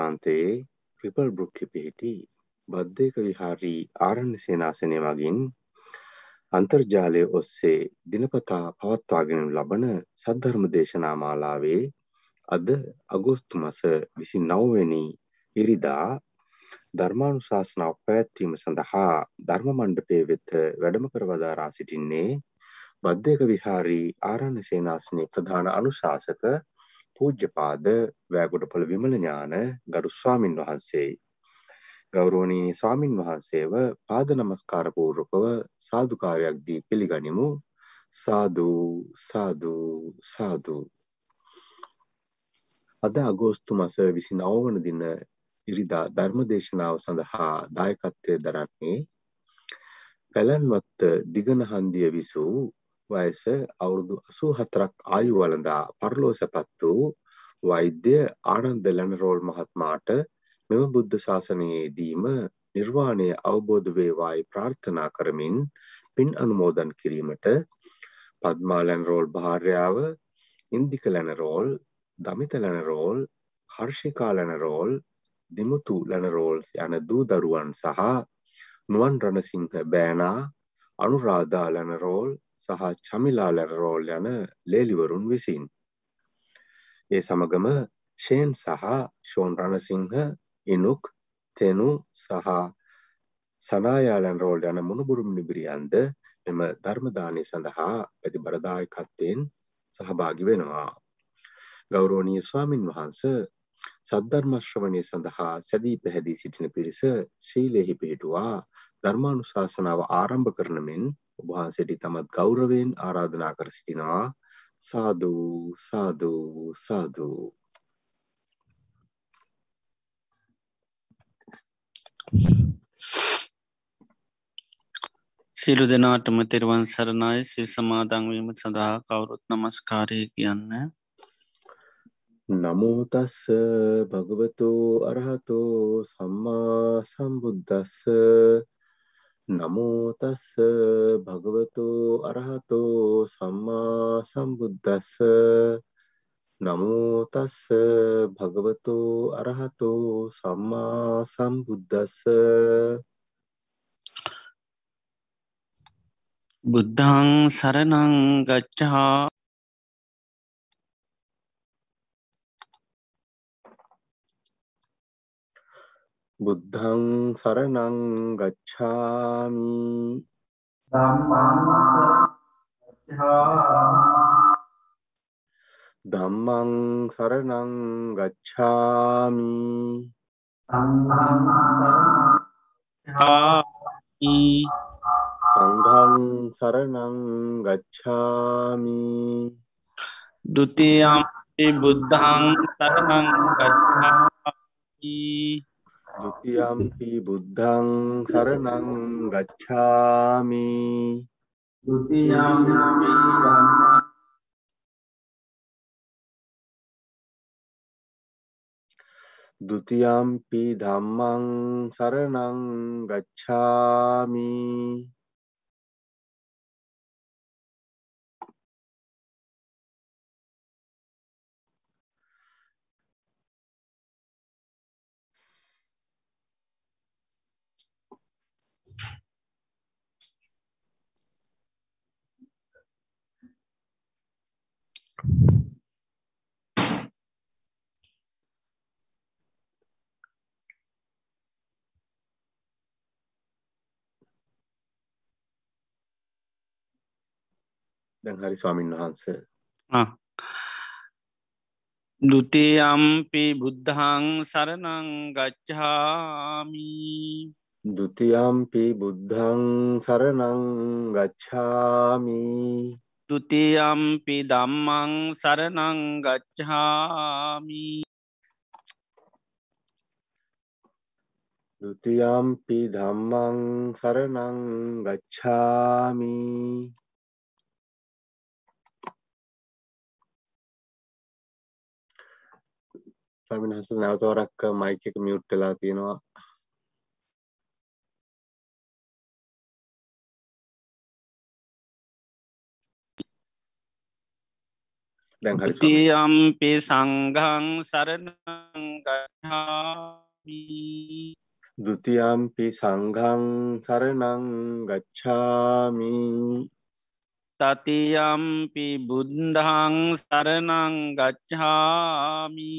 ප්‍රාන්තයේ ripple බෘක්කි පිහිටි බද්ධයක විහාරී ආරණ්‍ය සේනාසනය මගින් අන්තර්ජාලය ඔස්සේ දිනපතා පවත්වාගෙන ලබන සද්ධර්ම දේශනා මාලාවේ අද අගෝස්තු මස විසි නවවෙනි ඉරිදා ධර්මානුශාසනාව පැවැත්වීම සඳහා ධර්ම මණ්ඩපය වෙත වැඩම කර වදාරා සිටින්නේ බද්ධයක විහාරී ආරණ්‍ය සේනාසනයේ ප්‍රධාන අනුශාසක පූජ්‍යපාද වෑගොඩපොළ විමල ඥාන ගරු ස්වාමින් වහන්සේයි. ගෞරවනීය ස්වාමින් වහන්සේව පාද නමස්කාර පූර්වකව සාදුකාරයක් දී පිළිගනිමු. සාදු සාදු සාදු. අද අගෝස්තු මාස 29 වන දින ඉරිදා ධර්මදේශනාව සඳහා දායකත්වයේ දරන්නේ පැලන්වත්ත දිගනහන්දිය විසූ වයස අවුරුදු 84ක් ආයු වළඳා පරලෝ සැපත් වූ වෛද්‍ය ආනන්ද ලැනරෝල් මහත්මයාට මෙම බුද්ධ ශාසනයේදීම නිර්වාණය අවබෝධ වේවායි ප්‍රාර්ථනා කරමින් පින් අනුමෝදන් කිරීමට පද්මා ලැනරෝල් භාර්යාව ඉන්දික ලැනරෝල් දමිත ලැනරෝල් හර්ෂිකා ලැනරෝල් දිමුතු ලැනරෝල්ස් යන දූ දරුවන් සහ නුවන් රණසිංහ බෑනා අනුරාධා ලැනරෝල් සහ චමිලා ලැනරෝල් යන ලේලිවරුන් විසින්. ඒ සමගම ෂේන් සහ ෂෝන් රණසිංහ ඉනුක් තෙනු සහ සනායාලන් රෝල් යන මුණුබුරුම් නිබිරියන්ද මෙම ධර්මදානය සඳහා පැති බරදායකත්වයෙන් සහභාගි වෙනවා. ගෞරෝණී ස්වාමින් වහන්ස සද්ධර්මශ්‍රවණය සඳහා සැදී පැහැදී සිටින පිරිස ශීලයෙහි පිහිටුවා ධර්මානු ශාසනාව ආරම්භ කරන මෙන් ඔබහන්සේට තමත් ගෞරවයෙන් ආරාධනා කර සිටිනවා. සාධූ සාධූ සාධූ සිලු දෙනාටම තෙරවන් සරණයි. සිල් සමාදංවීම සඳහා කවුරුත් නමස්කාරය කියන්න. නමෝතස්ස භගවතු අරහතෝ සම්මා සම්බුද්ධස්ස නමෝතස්ස භගවතු අරහතෝ සම්මා සම්බුද්ධස්ස නමෝතස්ස භගවතු අරහතෝ සම්මා සම්බුද්ධස්ස බුද්ධං සරණං ගච්ඡා बुद्धं शरणं गच्छामि धम्मं शरणं गच्छामि सङ्घं शरणं गच्छामि द्वितीयं बुद्धं शरणं गच्छामि දුතියම්පි බුද්ධං සරණං ගච්ඡාමි දුතියම්පි ධම්මං සරණං ගච්ඡාමි දැන් හරි ස්වාමින් වහන්ස. දුතියම්පි බුද්ධං සරණං ගච්ඡාමි. දුතියම්පි බුද්ධං සරණං ගච්ඡාමි. තුතියම්පි දම්මං සරණං ගච්ඡාමි. දුතියම්පි ධම්මං සරණං ගච්ඡාමි ස්වාමීන් වහන්සේ නැවතවරක් මයික් එක මියුට් වෙලා තියෙනවා. තියම්පි සංඝං සරනගහාමි දුතියම්පි සංඝං සරණං ගච්ඡාමි. තතියම්පි බුද්ධං සරනං ගච්ඡාමි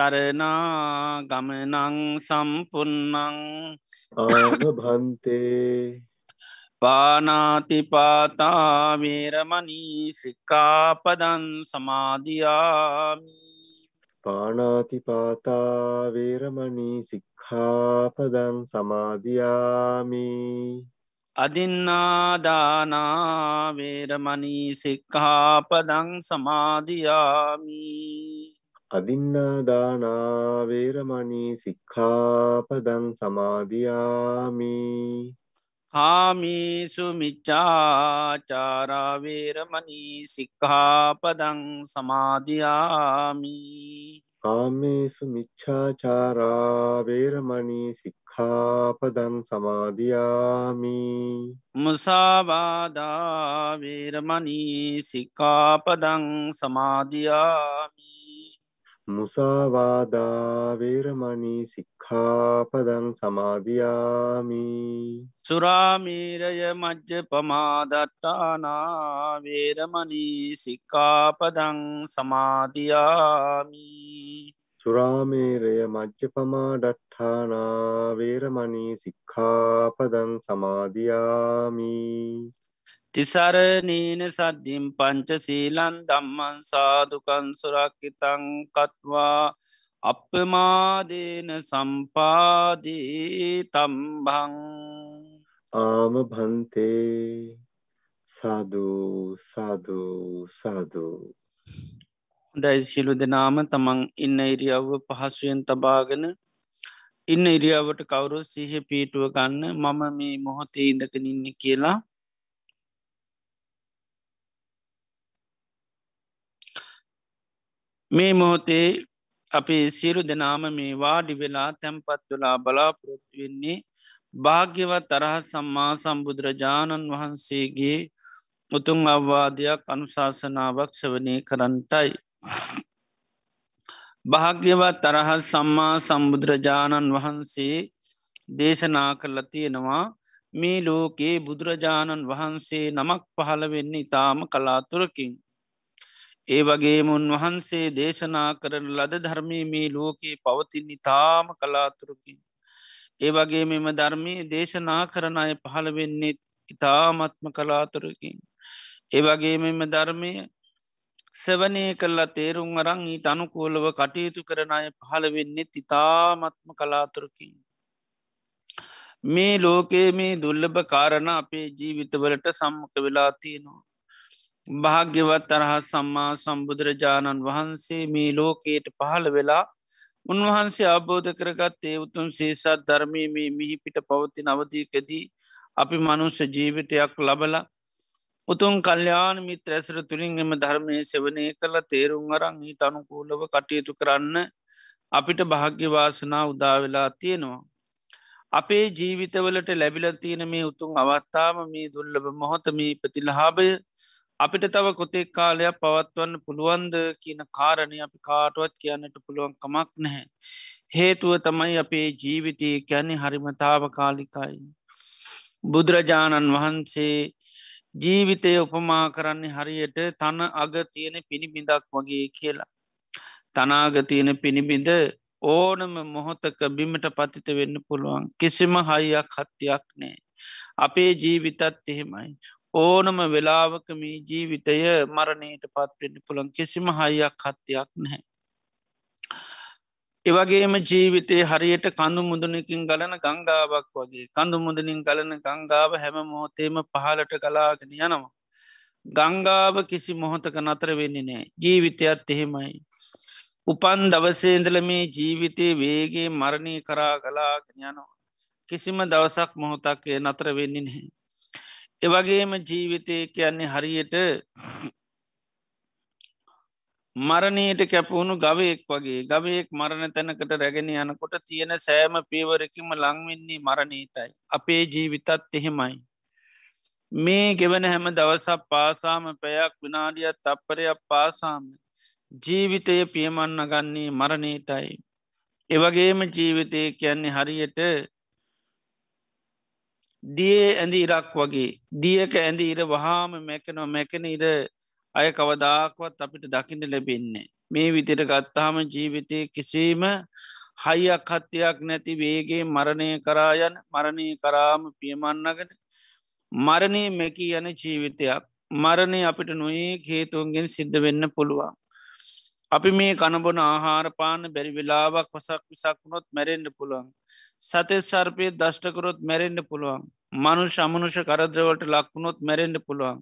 සරනා ගමනං සම්පන්නං ආමභන්තේ පානාතිපාතාවේරමනී සික්කාපදන් සමාධයාමි පානාතිපාතා වේරමණී සික්ඛාපදං සමාදියාමි. අදින්නාදානාවේරමනී සික්කාපදං සමාධයාමි අදින්නාදානා වේරමණී සික්ඛාපදං සමාදියාමි. කාමීසු මිච්චාචාරාවේරමනී සික්හාපදං සමාධයාමි කාමේසු මිච්ඡාචාරා වේරමණී සික්ඛාපදං සමාදියාමි. මුසාවාදාවේරමනී සික්කාපදං සමාධයාමි මුසාවාදා වේරමණී සික්ඛාපදං සමාදියාමි. සුරාමීරය මජ්්‍ය පමාදත්තානාවේරමනී සික්කාපදං සමාධයාමි සුරාමේරය මජ්්‍යපමා ඩට්ඨානා වේරමණී සික්ඛාපදං සමාදියාමි තිසරනීන සද්ධිම් පංච සීලන් දම්මන් සාධකන් සුරක්කිතං කත්වා අපමාදේන සම්පාදී තම්බං ආම භන්තේ සාධූ සාධූ සාධූ හොඳයි සිලු දෙනාම තමන් ඉන්න ඉරියව්ව පහසුවෙන් තබාගෙන ඉන්න ඉරියාවට කවුරු සිහ පීටුව ගන්න මම මේ මොහොතේ ඉඳකන ඉන්න කියලා මේ මොහොතේ අපි සිරු දෙනාම මේ වාඩි වෙලා තැම්පත් වෙලා බලාපොරොත්තුවෙන්නේ භාග්‍යවත් තරහත් සම්මා සම්බුදුරජාණන් වහන්සේගේ උතුන් අවවාදයක් අනුශාසනාවක් සවනය කරන්ටයි. භාග්‍යවත් තරහත් සම්මා සම්බුදුරජාණන් වහන්සේ දේශනා කරල තියෙනවා මේ ලෝකයේ බුදුරජාණන් වහන්සේ නමක් පහළ වෙන්න ඉතාම කලාතුරකින්. ඒ වගේ මුන් වහන්සේ දේශනා කරන ලද ධර්මය මේ ලෝකයේ පවතින් ඉතාම කලාතුරකින්. ඒ වගේ මෙම ධර්මය දේශනා කරන අය පහළ වෙන්නේ ඉතාමත්ම කලාතුරකින්. ඒ වගේ මෙම ධර්මය සවනය කල්ලා තේරුම් අරං ඊට අනුකූලව කටයුතු කරන අය පහළ වෙන්නේ ඉතාමත්ම කලාතුරකින්. මේ ලෝකයේ මේ දුල්ලභ කාරණ අපේ ජීවිතවලට සම්මක වෙලා තියෙනවා. භාග්‍යවත් අරහත් සම්මා සම්බුදුරජාණන් වහන්සේ මේ ලෝකයට පහළ වෙලා උන්වහන්සේ අබෝධ කරගත්තේ උතුන් සේසත් ධර්මය මේ මිහිපිට පවති නවතිකදී අපි මනුස්්‍ය ජීවිතයක් ලබල උතුන් කල්්‍යාන මිත්‍ර ඇසර තුළින් එම ධර්මය සෙවනය කළ තේරුම් අරං හිට අනුකූලව කටයුතු කරන්න අපිට භාග්‍යවාසනා උදාවෙලා තියෙනවා. අපේ ජීවිතවලට ලැබිල තියෙන මේ උතුන් අවත්තාම මේ දුල්ලබ මොහොතමී ප්‍රතිලහාබය අපිට තව කොතෙක් කාලයක් පවත්වන්න පුළුවන්ද කියන කාරණය අපි කාටුවත් කියන්නට පුළුවන් කමක් නැහැ. හේතුව තමයි අපේ ජීවිතය කැනෙ හරිමතාව කාලිකයි. බුදුරජාණන් වහන්සේ ජීවිතය උපමා කරන්නේ හරියට තන අග තියෙන පිණිබිඳක් වගේ කියලා. තනාග තියෙන පිණිබිඳ ඕනම මොහොතක බිමට පතිත වෙන්න පුළුවන් කිසිම හයියක් හත්තියක් නෑ. අපේ ජීවිතත් එහෙමයි. ඕනම වෙලාවක මේ ජීවිතය මරණයට පත්වෙන්න පුළන් කිසිම හයියක් හත්තියක් නැහැ. එවගේම ජීවිතය හරියට කඳු මුදනකින් ගලන ගංගාවක් වගේ කඳු මුදනින් ගලන ගංගාව හැම මොහොතේම පහලට කලාගෙන යනවා. ගංගාව කිසි මොහොතක නතර වෙන්නේ නෑ ජීවිතයත් එහෙමයි. උපන් දවසේන්දල මේ ජීවිතයේ වේගේ මරණය කරා ගලාගෙන යනවා. කිසිම දවසක් මොහොතක්ය නතර වෙන්නේ නැහැ. එවගේම ජීවිතය කියන්නේ හරියට මරණයට කැපවුණු ගවයෙක් වගේ ගවයෙක් මරණ තැනකට රැගෙන යනකොට තියෙන සෑම පේවරකිම ලංවෙන්නේ මරණීටයි. අපේ ජීවිතත් එහෙමයි. මේ ගෙවන හැම දවසක් පාසාම පැයක් විනාඩියත් තප්පරයක් පාසාම ජීවිතය පියමන්න ගන්නේ මරණීටයි. එවගේම ජීවිතය කියන්නේ හරියට දිය ඇඳ ඉරක් වගේ දියක ඇඳ ඉර වහාම මැකනො මැකන ඉර අය කවදාක්වත් අපිට දකිට ලැබෙන්නේ. මේ විදිට ගත්තාම ජීවිතය කිසිීම හයියක් හත්තියක් නැති වේගේ මරණය කරායන් මරණය කරාම පියමන්නගෙන මරණය මැකී යන ජීවිතයක් මරණය අපිට නොයේ හේතුවන්ගෙන් සිද්ධ වෙන්න පුළුවන්. අපි මේ කණබොන ආහාරපාන බැරි වෙලාවක් වසක් විසක්ුණොත් මැරෙන්ඩ පුළුවන්. සතෙස් සර්පය දෂ්ටකරොත් මැරෙන්ඩ පුළුවන්. මනු ශමනුෂ කරද්‍රවලට ලක්වුණොත් මැරෙන්ඩ පුළුවන්.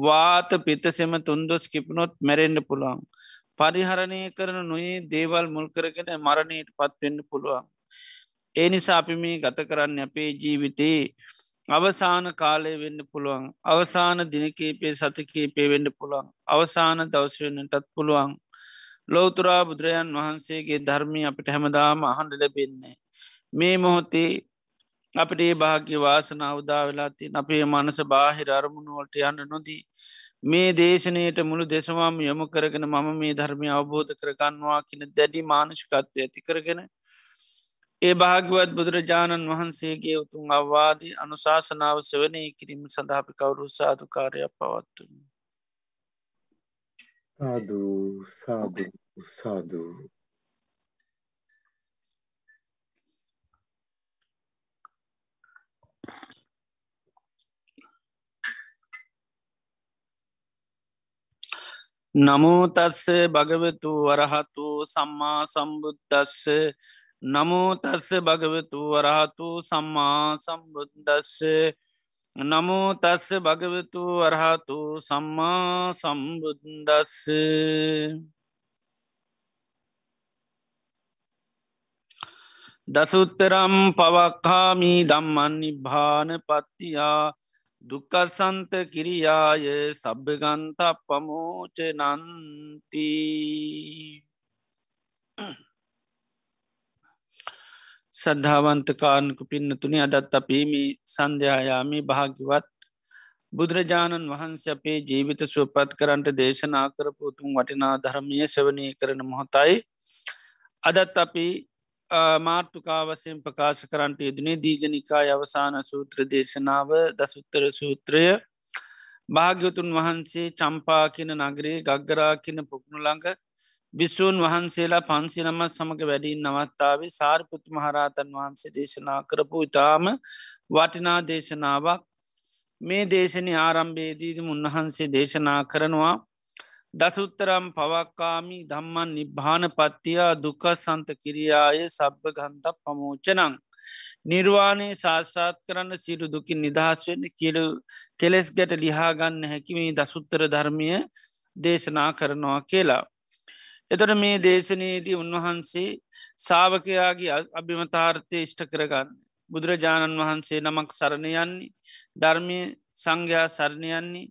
වාත පිත්තසෙම තුන්දොස් කිපනොත් මැරෙන්ඩ පුළුවන්. පරිහරණය කරන නොයේ දේවල් මුල්කරගෙන මරණයට පත්වෙන්න පුළුවන්. ඒ නිසා අපි මේ ගත කරන්න අපේ ජීවිතයේ අවසාන කාලය වෙන්න පුළුවන් අවසාන දිනකේපේ සතකේපේ වෙන්න පුළුවන් අවසාන දවස්වන්නටත් පුළුවන් ලෝතුරා බුදුරජන් වහන්සේගේ ධර්මී අපිට හැමදාම අහන්ඩ ලැබෙන්නේ. මේ මොහොතේ අපට ඒ භාග්‍ය වාසනාව උදා වෙලාති අපේ මනස බාහිර අරමුණුවලට යන්න නොදී. මේ දේශනයට මුළු දෙසවාම යොමු කරගෙන මම මේ ධර්මය අවබෝධ කරගන්නවා කියන දැඩි මානෂිකත්වය ඇති කරගෙන. ඒ භාගවත් බුදුරජාණන් වහන්සේගේ උතුන් අවවාදී අනුශාසනාව සවනය කිරීම සඳහපි කවුරු සාධකාරයක් පවත්තුන්. සාදු සාදු සාදු නමෝතස්ස භගවතු වරහතු සම්මා සම්බුද්ධස්ස නමෝතස්ස භගවතු වරහතු සම්මා සම්බුද්ධස්ස නමෝ තස්ස භගවතු වරහතු සම්මා සම්බුද්දස්ස. දසුත්තරම් පවක්කාමී දම්මන් නිභාන පත්තියා දුකසන්ත කිරියාය සබ්භගන්ත පමෝච නන්තිී සද්ධාවන්තකාරනක පින්නතුනි අදත් අපීමි සන්ධ්‍යායාමි භාගිවත් බුදුරජාණන් වහන්ස අපේ ජීවිත සුවපත් කරන්ට දේශනා කරපුතුන් වටිනා ධර්මය සවනය කරන මොහොතයි. අදත් අපි මාර්ථකාවසයෙන් ප්‍රකාශ කරන්ට යෙදනේ දීගනිකා අවසාන සූත්‍ර දේශනාව දසුත්තර සූත්‍රය. භාග්‍යතුන් වහන්සේ චම්පා කියන නගරේ ගග්ගරා කියන පුක්ණුළඟ බිස්සූන් වහන්සේලා පන්සි නමත් සමඟ වැඩින් නවත්තාවේ සාරිපුත් මහරාතන් වහන්සේ දේශනා කරපු ඉතාම වටිනා දේශනාවක් මේ දේශනය ආරම්භේදීදම උන්වහන්සේ දේශනා කරනවා දසුත්තරම් පවක්කාමි දම්මන් නිබ්භාන පත්තියා දුක සන්ත කිරියාය සබ්භ ගන්ත පමෝචනං නිර්වාණය සාස්සාත් කරන්න සිරු දුකින් නිදහස් වෙන්න කියලු කෙලෙස් ගැට ලිහාගන්න හැකිමේ දසුත්තර ධර්මය දේශනා කරනවා කියලා. එතොට මේ දේශනයේදී උන්වහන්සේ සාාවකයාගේ අභිමතාර්ථය ඉෂ්ට කරගන්න. බුදුරජාණන් වහන්සේ නමක් සරණයන්නේ ධර්මය සංඝයා සරණයන්නේ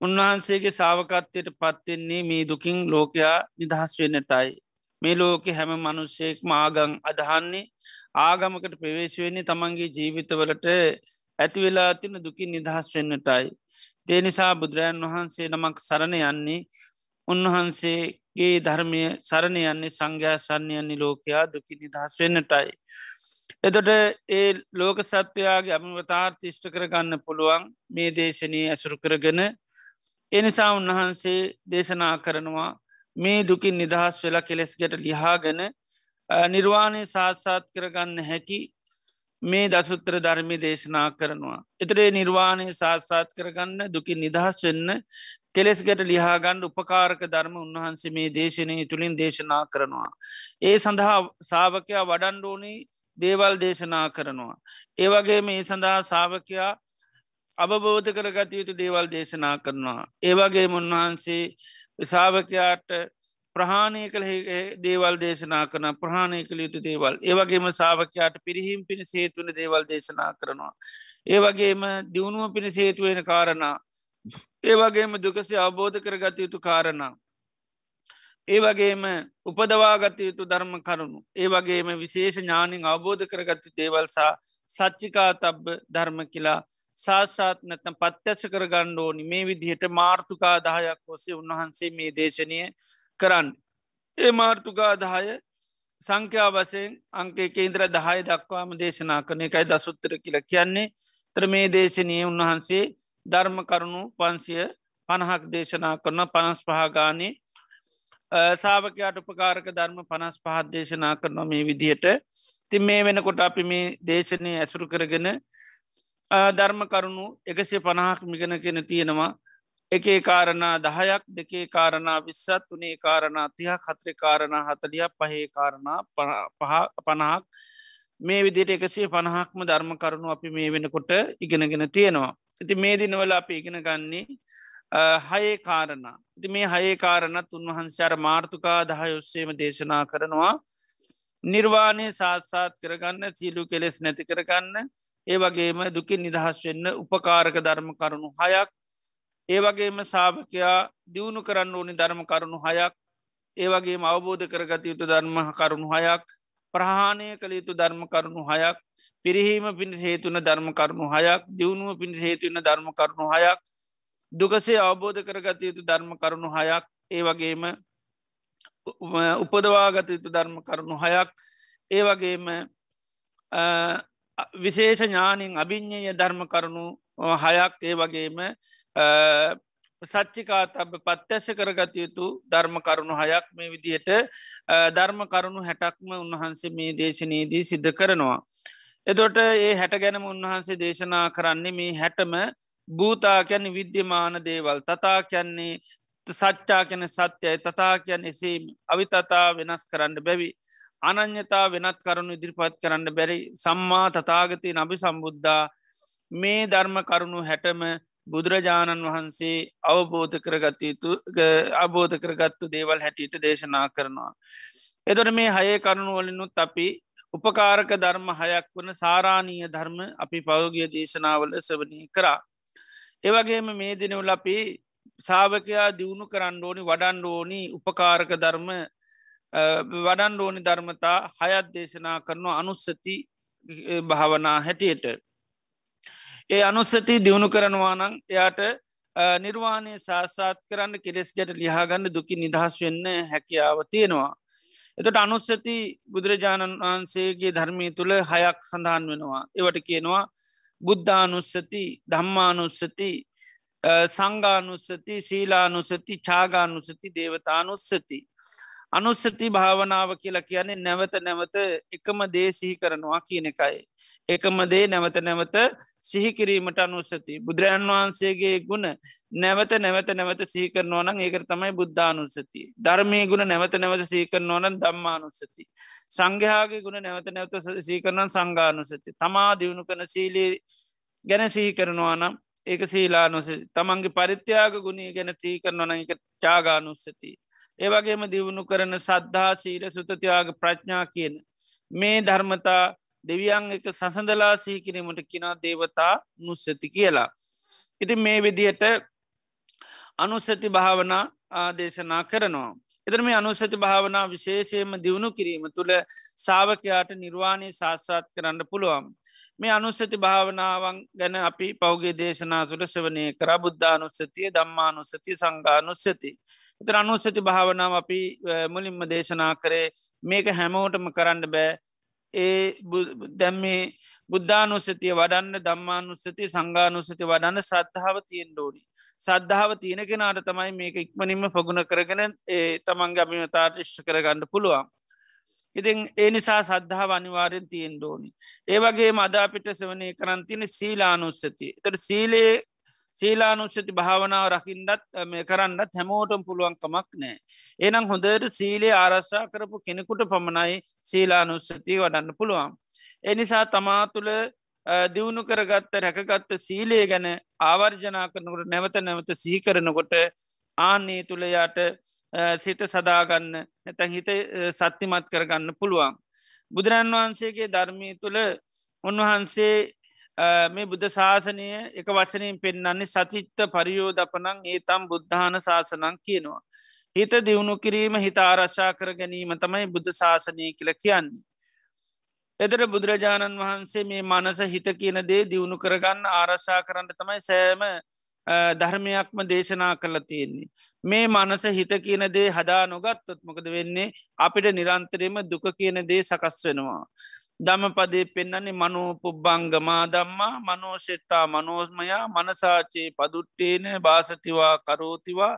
උන්වහන්සේගේ සාාවකත්වයට පත්වෙන්නේ මේ දුකින් ලෝකයා නිදහස් වෙන්නටයි. මේ ලෝක හැම මනුස්සයෙක් මාගං අදහන්නේ ආගමකට ප්‍රවේශවෙන්නේ තමන්ගේ ජීවිතවලට ඇතිවෙලා තින දුකින් නිදහස් වෙන්නටයි. දේනිසා බුදුරජන් වහන්සේ නමක් සරණ යන්නේ උන්වහන්සේගේ ධර්මය සරණ යන්නේ සංඝයා සරණයන්නේ ලෝකයා දුකි නිදහස් වෙන්නටයි. එතොට ඒ ලෝක සත්වයාගේ අමවතාර්ථිෂ්ට කරගන්න පුළුවන් මේ දේශනී ඇසුරු කරගෙන එනිසා උන්වහන්සේ දේශනා කරනවා මේ දුකින් නිදහස් වෙලා කෙලෙස්ගට ලිහාගෙන නිර්වාණය සාත්සාත් කරගන්න හැකි මේ දසුත්‍ර ධර්මි දේශනා කරනවා. එතරේ නිර්වාණය සාත්සාත් කරගන්න දුකින් නිදහස් වෙන්න කෙලෙස් ගැට ලිහාගණ්ඩ උපකාරක ධර්ම උන්වහන්සේ මේ දේශනය තුළින් දේශනා කරනවා. ඒ සඳහා සාාවකයා වඩන්ඩෝනී දේවල් දේශනා කරනවා. ඒවගේ මේ සඳහා සාාවකයා අවබෝධ කරගත යුතු දේවල් දේශනා කරනවා. ඒවගේ උන්වහන්සේ සාාවකයාට ප්‍රහාණය කළ දේවල් දේශනා කරන ප්‍රහාණය කළ යුතු දේවල් ඒවගේම සාාවකයාට පිරිහිම් පිණි සේතුවන දේවල් දේශනා කරනවා. ඒවගේම දියුණුව පිණි සේතුවෙන කාරණා ඒවගේම දුකසේ අවබෝධ කරගත යුතු කාරණා. ඒ වගේම උපදවාගත යුතු ධර්ම කරුණු ඒ වගේම විශේෂ ඥානින් අවබෝධ කරගත්තු දේවල්සා සච්චිකා තබ්බ ධර්ම කියලා සාසාත් නැතම් පත්්‍යච්ච කරගණ්ඩ ඕනි මේ විදිහට මාර්ථකා දහයක් ඔසේ උන්වහන්සේ මේ දේශනය කරන්න. ඒ මාර්ථකා දහය සංඛ්‍යා වසයෙන් අංකේ කේන්ද්‍ර දහය දක්වාම දේශනා කරන එකයි දසුත්තර කියල කියන්නේ. ත්‍ර මේ දේශනය උන්වහන්සේ ධර්ම කරුණු පන්සිය පණහක් දේශනා කරන පනස් පහගානේ සාාවකයාට උපකාරක ධර්ම පනස් පහත් දේශනා කරනවා මේ විදිහට. ති මේ වෙනකොට අපි මේ දේශනය ඇසුරු කරගෙන ධර්ම කරුණු එකසේ පණහක් මිගෙන කෙන තියෙනවා. එකේ කාරණා දහයක් දෙකේ කාරණා විස්සත් වනේ කාරණා තිහ හත්‍රි කාරණා හතලිය පහේ කාරණා පණහක් මේ විදිට එකසේ පණහක්ම ධර්ම කරුණු අපි මේ වෙනකොට ඉගෙනගෙන තියෙනවා. ඇති මේ දිනවල අපි ඉගෙන ගන්නේ හයේ කාරණ. ඉති මේ හයේ කාරණත් උන්වහන්සේර මාර්ථකා දහයොස්සේම දේශනා කරනවා. නිර්වාණය සාත්සාත් කරගන්න සීලු කෙලෙස් නැති කරගන්න ඒ වගේම දුකින් නිදහස් වෙන්න උපකාරක ධර්ම කරුණු හයක් ඒ වගේම සාභකයා දියුණු කරන්න ඕනි ධර්ම කරුණු හයක් ඒ වගේ අවබෝධ කරගත යුතු ධර්ම කරුණු හයක් ප්‍රහාණය කළ යුතු ධර්ම කරුණු හයක් පිරිහීම පිණි හේතුන ධර්ම කරුණු හයක් දියුණුව පිණි හේතුවන්න ධර්ම කරුණු හයක් දුකසේ අවබෝධ කරගත යුතු ධර්ම කරුණු හයක් ඒ වගේම උපදවාගත යුතු ධර්ම කරුණු හයක් ඒ වගේම විශේෂ ඥානින් අභිඤ්ඥය ධර්ම කරුණු හයක් ඒ වගේම සච්චිකා තබ පත්්‍යශ කරගත යුතු ධර්ම කරුණු හයක් මේ විදිහට ධර්ම කරුණු හැටක්ම උන්වහන්සේ මේ දේශනයේදී සිද්ධ කරනවා. එතොට ඒ හැට ගැනම උන්වහන්සේ දේශනා කරන්නේ මේ හැටම භූතා කියැන විද්‍යමාන දේවල් තතා කියන්නේ සච්චා කැන සත්‍යයි තතා කියන්න එසේ අවිතතා වෙනස් කරන්න බැවි අනං්‍යතා වෙනත් කරුණු ඉදිරිපත් කරන්න බැරි සම්මා තතාගතය නබි සම්බුද්ධා මේ ධර්ම කරුණු හැටම බුදුරජාණන් වහන්සේ අවබෝධ කරගතයුතු අබෝධ කරගත්තු දේවල් හැටියට දේශනා කරනවා. එදොට මේ හයේ කරුණුවලිනුත් අපි උපකාරක ධර්ම හයක් වන සාරාණීය ධර්ම අපි පෞගිය දේශනාවල සවනී කරා. ඒවගේම මේ දිනවල අපි සාාවකයා දියුණු කරන්න ඕනි වඩන් ඕනි උපකාරක ධර්ම වඩන් ඕනි ධර්මතා හයත් දේශනා කරනවා අනුස්සති භාවනා හැටියට. ඒ අනුස්සති දියුණු කරනවානං එයාට නිර්වාණය සාසාත් කරන්න කෙලෙස් ගැට ලිහාගන්න දුකි නිදහස් වෙන්න හැකියාව තියෙනවා. එතට අනුස්සති බුදුරජාණන් වහන්සේගේ ධර්මී තුළ හයක් සඳහන් වෙනවා. ඒවට කියනවා බුද්ධානුස්සති ධම්මානුස්සති සංගානුස්සති සීලානුසති චාගානුසති දේවතානුස්සති. අනුස්සති භාවනාව කියලා කියන්නේ නැවත නැවත එකම දේ සිහි කරනවා කියන එකයි. එකම දේ නැවත නැවත සිහිකිරීමට අනුස්සති. බුදුරජන් වහන්සේගේ ගුණ නැවත නැවත නැවත සීකරනවනන් ඒකර තමයි බුද්ධානුස්සති. ධර්මය ගුණ නැවත නැවත සීකරනවනන් දම්මානුස්සති. සංඝයාගේ ගුණ නැවත නැවත සීකරනන් සංගානුසති. තමා දියුණු කන සීලී ගැන සිහි කරනවා නම් ඒක සීලානුස තමන්ගේ පරිත්‍යයාග ගුණී ගැන සීකරනවන එක චාගානුස්සති. ඒවගේම දියුණු කරන සද්ධා සීල සුතතියාග ප්‍රඥා කියන. මේ ධර්මතා දෙවියන් එක සසඳලා සීකිරීමට කිනා දේවතා නුස්සති කියලා. ඉති මේ විදියට අනුස්සති භාවනා ආදේශනා කරනවා. එතර මේ අනුස්සති භාවනා විශේෂයම දියුණු කිරීම තුළ සාාවකයාට නිර්වාණය සාස්සාත් කරන්න පුළුවන්. මේ අනුස්සති භාවනාවන් ගැන අපි පෞගේ දේශනා තුළ සවනය කර බුද්ධානුස්සතිය දම්මානුස්සති සංගානුස්සති. එතර අනුස්සති භාවනාව අපි මුලින්ම දේශනා කරේ මේක හැමෝටම කරන්න බෑ ඒ දැම්මේ බුද්ධානුස්සතිය වඩන්න දම්මානුස්සති සංගානුස්සති වඩන්න සද්ධාව තියෙන් ඩෝනි. සද්ධාව තියෙන කෙනාට තමයි මේක ඉක්මනින්ම පගුණ කරගෙන ඒ තමන්ගේ අභිමතාර්ශෂ්ට කරගන්න පුළුවන්. ඉතින් ඒ නිසා සද්ධාව අනිවාරයෙන් තියෙන් ඩෝනි. ඒවගේ මදාපිට සවනය කරන්තින සීලානුස්සති. තට සීලේ සීලානුෂ්‍යති භාවනාව රකිින්ඩත් මේ කරන්නත් හැමෝටම් පුළුවන්කමක් නෑ. එනම් හොඳට සීලේ ආරශ්ා කරපු කෙනෙකුට පමණයි සීලානුස්සතිය වඩන්න පුළුවන්. එනිසා තමා තුළ දියුණු කරගත්ත රැකගත්ත සීලේ ගැන ආවර්ජනා කරනකට නැවත නැවත සිහි කරනකොට ආන්නේ තුළ යාට සිත සදාගන්න නැතැන් හිත සත්තිමත් කරගන්න පුළුවන්. බුදුරන් වහන්සේගේ ධර්මී තුළ උන්වහන්සේ මේ බුද්ධ ශාසනය එක වචනයෙන් පෙන්න්නන්නේ සතිත්ත පරියෝධපනං ඒ තම් බුද්ධාන ශාසනං කියනවා. හිත දියුණු කිරීම හිත ආරශ්ා කර ගැනීම තමයි බුද්ධ ශාසනය කියල කියන්නේ. එතර බුදුරජාණන් වහන්සේ මේ මනස හිත කියන දේ දියුණු කරගන්න ආරශ්ා කරන්න තමයි සෑම ධර්මයක්ම දේශනා කළ තියෙන්නේ. මේ මනස හිත කියන දේ හදා නොගත්තොත් මොකද වෙන්නේ අපිට නිරන්තරයම දුක කියන දේ සකස් වෙනවා. දමපදේ පෙන්නන්නේ මනෝ පුබ්බංගමා දම්මා මනෝෂෙට්ටා මනෝස්මයා මනසාචයේ පදුට්ටේන භාසතිවා කරෝතිවා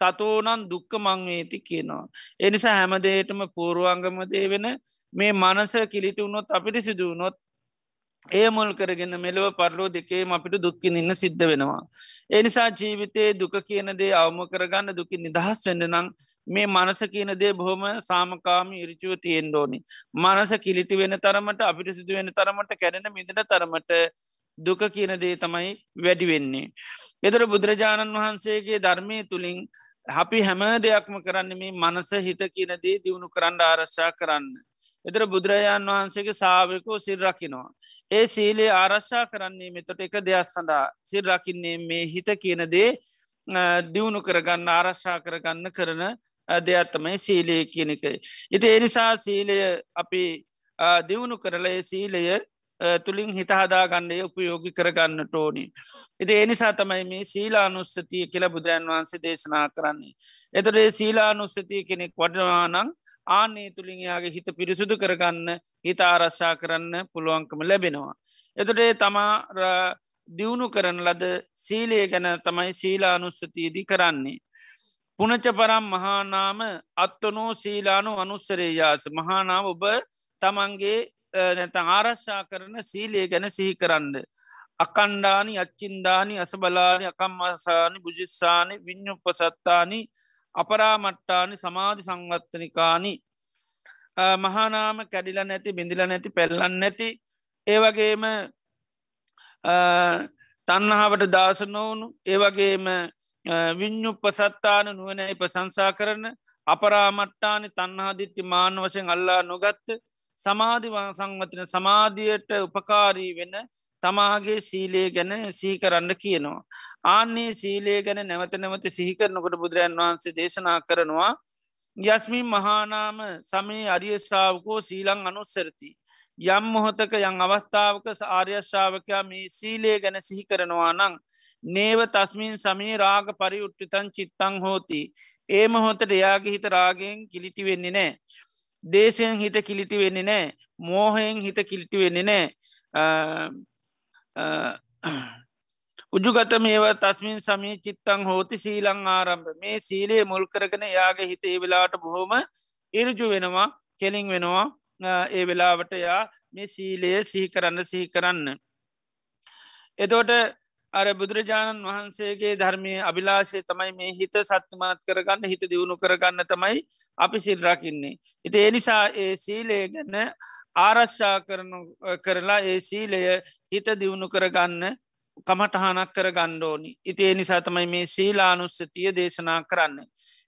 තතෝනන් දුක්ක මංවේති කියනවා. එනිසා හැමදේටම පූරුවංගමදේ වෙන මේ මනස කිලිට වුණොත් අපිට සිදුවනොත් ඒ මුල් කරගෙන මෙලව පරලෝ දෙකේම අපිට දුක්කින් ඉන්න සිද්ධ වෙනවා. එනිසා ජීවිතයේ දුක කියනදේ අවම කරගන්න දුකින් නිදහස් වෙන්න නං මේ මනස කියනදේ බොහොම සාමකාම ඉරිචුව තියෙන්ඩෝනි. මනස කිලිටි වෙන තරමට අපිට සිදු වෙන තරමට කැරෙන මිදින තරමට දුක කියන දේ තමයි වැඩි වෙන්නේ. එදර බුදුරජාණන් වහන්සේගේ ධර්මය තුළින් අපි හැම දෙයක්ම කරන්න මේ මනස හිත කියනදේ දියුණු කරන්න ආරශ්ා කරන්න. එතර බුදුරජාණන් වහන්සේගේ සාාවකෝ සිල්රකිනවා. ඒ සීලේ ආරශ්ා කරන්නේ මෙතොට එක දෙයක් සඳහා සිල්රකින්නේ මේ හිත කියනදේ දියුණු කරගන්න ආරශ්ා කරගන්න කරන දෙයක්ත්තමයි සීලය කියන එක. ඉති එනිසා සීලය අපි දියුණු කරලය සීලය තුළින් හිතහදා ගණ්ඩය උපයෝගි කරගන්න ටෝනි. එති එනිසා තමයි මේ සීලානුස්සතිය කියලා බුදුරන් වහන්සේ දේශනා කරන්නේ. එතරේ සීලානුස්සතිය කෙනෙක් වඩවානං ආනේ තුළින් යාගේ හිත පිරිසුදු කරගන්න හිත ආරශ්ා කරන්න පුළුවන්කම ලැබෙනවා. එතටේ තමා දියුණු කරන ලද සීලය ගැන තමයි සීලානුස්සතියදී කරන්නේ. පුනච පරම් මහානාම අත්තනෝ සීලානු අනුස්සරේයාස මහානාව ඔබ තමන්ගේ නැත ආරශ්ා කරන සීලය ගැන සිහි කරන්න. අකණ්ඩානි අච්චින්දානි අසබලානි අකම්මසානි බුජිස්සානි විඤ්ඥුපසත්තානි අපරාමට්ටානි සමාධි සංවත්තනිකානි මහානාම කැඩිල නැති බිඳිල නැති පෙල්ලන්න නැති ඒවගේම තන්නහාවට දාස නොවුණු ඒවගේම විඤ්ඥුපසත්තාන නුවනැයි ප්‍රසංසා කරන අපරාමට්ටානි තන්නහාදිට්ටි මාන වශයෙන් අල්ලා නොගත්ත සමාධි සංවතන සමාධියයට උපකාරී වෙන තමාගේ සීලේ ගැන සීකරන්න කියනවා. ආන්නේ සීලේ ගැන නැවත නැවත සිහිකරනකොට බුදුරජන් වහන්සේ දේශනා කරනවා යස්මින් මහානාම සමේ අරියශාවකෝ සීලං අනුස්සරති. යම් මොහොතක යං අවස්ථාවක ආර්යශාවකයා මේ සීලේ ගැන සිහි කරනවා නං නේව තස්මින් සමී රාග පරිඋට්ටිතන් චිත්තං හෝති ඒ මොහොතට එයාගේ හිත රාගෙන් කිලිටි වෙන්නේ නෑ. දේශයෙන් හිත කිලිටි වෙන්නේ නෑ. මෝහයෙන් හිත කිලිටි වෙන්නේ නෑ. උජුගත මේව තස්මින් සමී චිත්තං හෝති සීලං ආරම්භ. මේ සීලයේ මුල් කරගෙන යාගේ හිත ඒ වෙලාට බොහොම ඉරජු වෙනවා කෙලින් වෙනවා. ඒ වෙලාවට යා මේ සීලයේ සිහි කරන්න සිහි කරන්න. එතෝට අර බුදුරජාණන් වහන්සේගේ ධර්මය අභිලාශය තමයි මේ හිත සත්තුමත් කරගන්න හිත දියුණු කරගන්න තමයි අපි සිල්රකින්නේ. ඉති එනිසා ඒ සීලේ ගැන්න ආරශ්ා කරනු කරලා ඒ සීලය හිත දියුණු කරගන්න කමටහනක් කර ගණ්ඩෝනි ඉති එනිසා තමයි මේ සීලානුස්සතිය දේශනා කරන්න.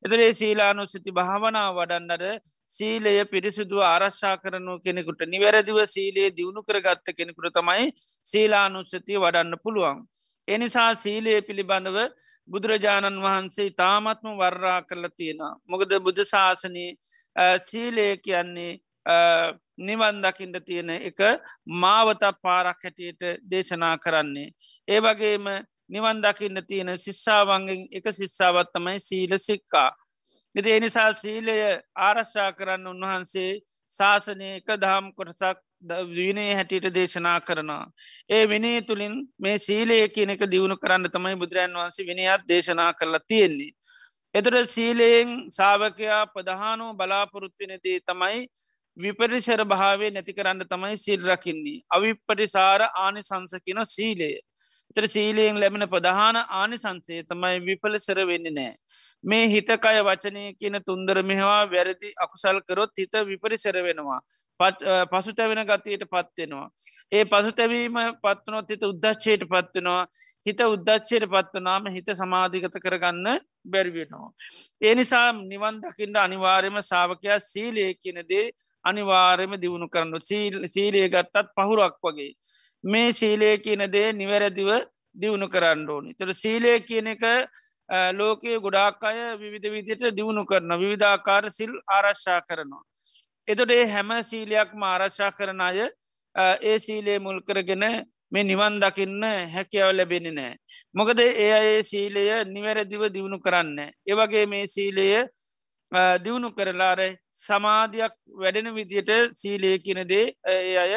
එතරේ සීලානුස්සති භාවනා වඩන්නට සීලය පිරිසුදු ආරශ්ා කරනු කෙනෙකුට නිවැරදිව සීලයේ දියුණු කරගත්ත කෙනෙකුට තමයි සීලානුස්සතිය වඩන්න පුළුවන්. එනිසා සීලයේ පිළිබඳව බුදුරජාණන් වහන්සේ තාමත්ම වර්රා කරල තියෙන. මොකද බුද්ධ ශාසනී සීලය කියන්නේ නිවන් දකිින්ට තියෙන එක මාවත පාරක් හැටියට දේශනා කරන්නේ. ඒ වගේම නිවන් දකින්න තියෙන ශිස්සාවන්ගෙන් එක ශිස්සාවත්තමයි සීල සික්කා. එති එනිසා සීලය ආරශ්ා කරන්න උන්වහන්සේ ශාසනය එක දහම් කොටසක් විනේ හැටියට දේශනා කරනවා. ඒ විනේ තුළින් මේ සීලය කියන එක දියුණු කරන්න තමයි බුදුරන් වහන්සේ විනිත් දේශනා කරලා තියෙන්නේ. එතුට සීලයෙන් සාාවකයා ප්‍රධානෝ බලාපොරොත්වෙනදී තමයි විපරිසර භාවේ නැති කරන්න තමයි සිල් රකින්නේ. අවිපටිසාර ආනි සංසකින සීලය. එතර සීලයෙන් ලැබෙන ප්‍රධාන ආනි සංසේ තමයි විපල සර වෙන්න නෑ. මේ හිතකය වචනය කියන තුන්දර මෙහවා වැරදි අකුසල් කරොත් හිත විපරිසර වෙනවා. පසු තැවෙන ගතියට පත්වෙනවා. ඒ පසු තැවීම පත්වනොත් හිත උද්දච්චයට පත්වෙනවා හිත උද්දච්චයට පත්වනාම හිත සමාධිගත කරගන්න බැරිවෙනවා. ඒ නිසා නිවන් දකිින්ට අනිවාර්යම සාාවකයා සීලය කියනදේ අනිවාර්යම දියුණු කරන්නු සීලය ගත්තත් පහුරක් වගේ. මේ සීලය කියන දේ නිවැරදිව දියුණු කරන්න ඕනි. තර සීලය කියන එක ලෝකයේ ගොඩාක් අය විවිධ විදියට දියුණු කරන විවිධාකාර සිල් ආරශ්ා කරනවා. එතොට ඒ හැම සීලයක්ම ආරශ්ා කරන අය ඒ සීලේ මුල් කරගෙන මේ නිවන් දකින්න හැකියාව ලැබෙන නෑ. මොකද ඒ අයේ සීලය නිවැරදිව දියුණු කරන්න. ඒවගේ මේ සීලය දියුණු කරලාර සමාධයක් වැඩෙන විදියට සීලය කියනදේ ඒ අය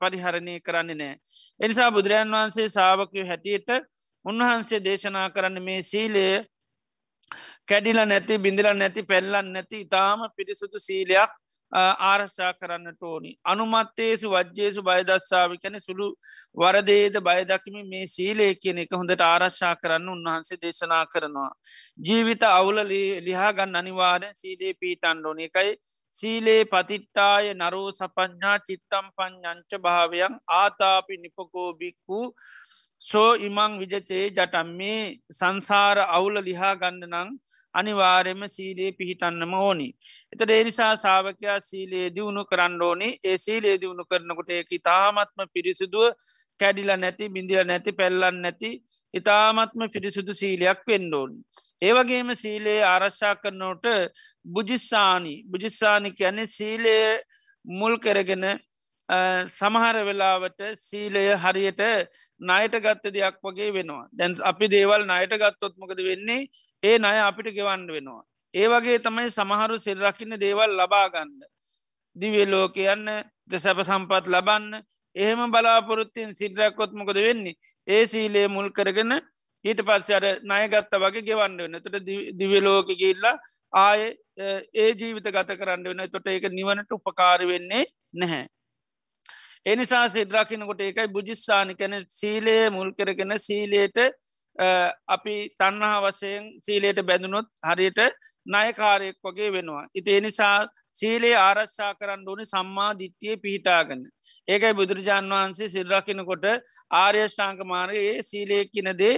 පරිහරණය කරන්න නෑ. එනිසා බුදුරජන් වහන්සේ සාාවකය හැටියට උන්වහන්සේ දේශනා කරන්න මේ සීලය කැඩිල නැති බිඳිල නැති පැල්ලන් නැති ඉතාම පිරිසුතු සීලයක් ආරශ්ා කරන්නට ඕනි. අනුමත්තේසු වජ්‍යේසු බයදස්සාාව කැන සුළු වරදේද බයදකිම මේ සීලේ කියන එක හොඳට ආරශ්ා කරන්න උන්වහන්සේ දේශනා කරනවා. ජීවිත අවුල ලිහාගන්න අනිවාරෙන් සීලේ පීටන්ඩෝන එකයි සීලේ පතිට්ටාය නරෝ සපඥා චිත්තම් පඥංච භාවයන් ආතාපි නිපකෝබික්වූ සෝ ඉමං විජතේ ජටම් මේ සංසාර අවුල ලිහා ගන්න නං අනිවාර්යම සීලේ පිහිටන්නම ඕනි. එතට ඒනිසා සාාවකයා සීලේ දියුණු කරන්න ඕනි ඒ සීලේ දියුණු කරනකොට එක තාමත්ම පිරිසිදුව කැඩිල නැති බිඳිල නැති පැල්ලන්න නැති ඉතාමත්ම පිරිසුදු සීලයක් පෙන්ඩෝන්. ඒවගේම සීලේ ආරශ්ා කරනෝට බුජිස්සානි බුජිස්සානි කියන්නේ සීලය මුල් කරගෙන සමහර වෙලාවට සීලය හරියට නයට ගත්ත දෙයක් වගේ වෙනවා දැන් අපි දේවල් නයට ගත්තොත්මකද වෙන්නේ ඒ නය අපිට ගෙවන්න වෙනවා. ඒ වගේ තමයි සමහරු සිල්රකින්න දේවල් ලබාගන්න. දිවෙලෝ කියන්න සැප සම්පත් ලබන්න එහෙම බලාපොරොත්තින් සිද්‍රැකොත්මකොද වෙන්නේ ඒ සීලේ මුල් කරගෙන ඊට පස්ස අර නයගත්ත වගේ ගෙවන්න වෙන තොට දිවලෝක ගිල්ලා ආය ඒ ජීවිත ගත කරන්න වෙන තොට ඒක නිවනට උපකාර වෙන්නේ නැහැ. එනිසා සිද්‍රාකිනකොට ඒකයි බුජිස්සානි කැන සීලයේ මුල් කරගෙන සීලයට අපි තන්නහා වසයෙන් සීලයට බැඳුනොත් හරියට නයකාරයෙක් වගේ වෙනවා. ඉති එනිසා සීලේ ආරශ්ා කරන්න ඕනි සම්මා දිට්ටිය පිහිටාගන්න. ඒකයි බුදුරජාන් වහන්සේ සිල්රකිනකොට ආර්යෂ්ඨාංක මාරයේ සීලයකිනදේ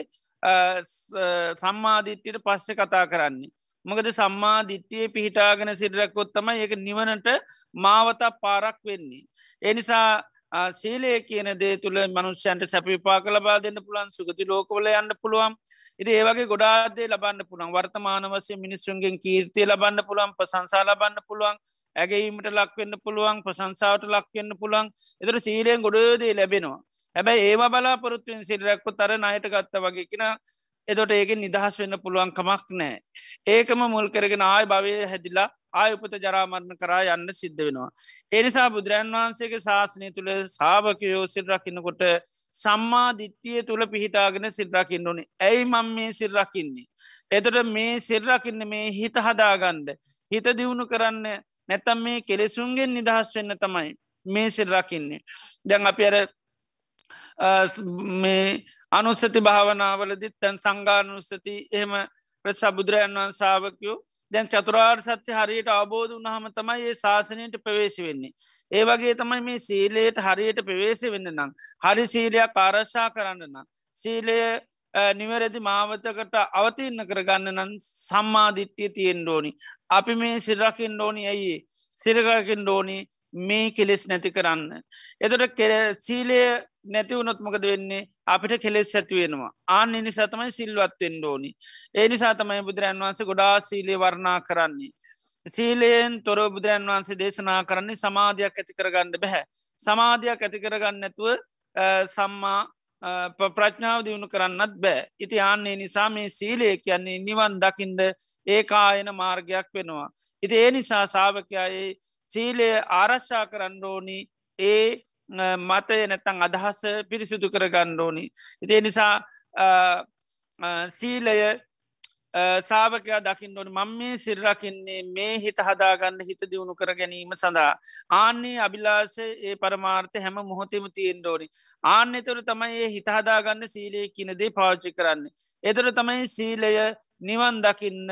සම්මාධිට්ටියට පස්සෙ කතා කරන්නේ. මොකද සම්මාධිට්ටිය පිහිටාගෙන සිල්රැක්කොත්තම ඒක නිවනට මාවතක් පාරක් වෙන්නේ. එනිසා සීලය කියන දේ තුළ මනුෂ්‍යන්ට සැපිපා කලබා දෙන්න පුළන් සුගති ලෝකවල යන්න පුළුවන්. ඉති ඒවගේ ගොඩාදේ ලබන්න පුළන් වර්තමාන වසය මිනිස්සුන්ගෙන් කීර්තිය ලබන්න පුළන් ප්‍රසංසා ලබන්න පුළුවන් ඇගේීමට ලක්වෙන්න පුළුවන් ප්‍රසංසාාවට ලක්වෙන්න පුළුවන්. එතර සීලයෙන් ගොඩදේ ලැබෙනවා. හැබැයි ඒවා බලාපොරොත්තුවෙන් සිල්රැක්කො තර අයට ගත්ත වගේ කියෙන එතොට ඒක නිදහස් වෙන්න පුළුවන් කමක් නෑ ඒකම මුල් කරගෙන ආය භවය හැදිලා ආයුපත ජරාමරණ කරා යන්න සිද්ධ වෙනවා. එනිසා බුදුරන් වහන්සේගේ ශාසනය තුළ සාභකයෝ සිල්රකින්නකොට සම්මා දිට්ටිය තුළ පිහිටාගෙන සිල්රකින්න ඕනි ඇයි මං මේ සිල්රකින්නේ. එතට මේ සිල්රකින්න මේ හිත හදාගණ්ඩ හිත දියුණු කරන්න නැතම් මේ කෙලෙසුන්ගෙන් නිදහස් වෙන්න තමයි මේ සිල්රකින්නේ. දැන් අප අර මේ අනුස්සති භාවනාවලදිත් තැන් සංගානුස්සති එහෙම ප්‍රසා බුදුරජන් වන් සාාවකයෝ දැන් චතුරාර් සත්‍ය හරියට අවබෝධ වනහම තමයි ඒ ශාසනයට ප්‍රවේශ වෙන්නේ. ඒ වගේ තමයි මේ සීලයට හරියට ප්‍රවේශ වෙන්න නම්. හරි සීලයක් ආරශ්ා කරන්න නම්. සීලය නිවැරදි මාවතකට අවතින්න කරගන්න නම් සම්මාධිට්්‍යය තියෙන් ඩෝනි. අපි මේ සිරකින් ඩෝනි ඇයි සිරකකින් ඩෝනි මේ කෙලෙස් නැති කරන්න. එතට සීලය නැතිවුණොත්මකද වෙන්නේ අපිට කෙලෙස් ඇතිවෙනවා ආන නිසා තමයි සිල්වත්වෙන් ෝනි. ඒ නිසා තමයි බුදුරන් වන්සේ ගොඩා සීලේ වර්ණා කරන්නේ. සීලයෙන් තොර බුදුරන් වහන්සේ දේශනා කරන්නේ සමාධයක් ඇති කරගන්න බැහැ. සමාධයක් ඇති කරගන්න නැතුව සම්මා ප්‍රඥාව දියුණු කරන්නත් බෑ. ඉති ආන්නේ නිසා මේ සීලය කියන්නේ නිවන් දකිින්ද ඒකායන මාර්ගයක් වෙනවා. ඉති ඒ නිසා සාාවකයායේ සීලය ආරශ්ා කරන්න ඕනි ඒ මතය නැතං අදහස පිරිසිදු කර ගණ්ඩෝනි. ඉතිේ නිසා සීලය සාාවකයා දකිින් ඕන මං මේ සිල්රකින්නේ මේ හිත හදාගන්න හිත දියුණු කර ගැනීම සඳහා. ආන්නේ අභිලාස ඒ පරමාර්ථ හැම මොහොතෙම තියෙන් ඩෝනි. ආන්න එතුර තමයි ඒ හිතහදාගන්න සීලය කියනදේ පාච්චි කරන්නේ. එතුර තමයි සීලය නිවන් දකින්න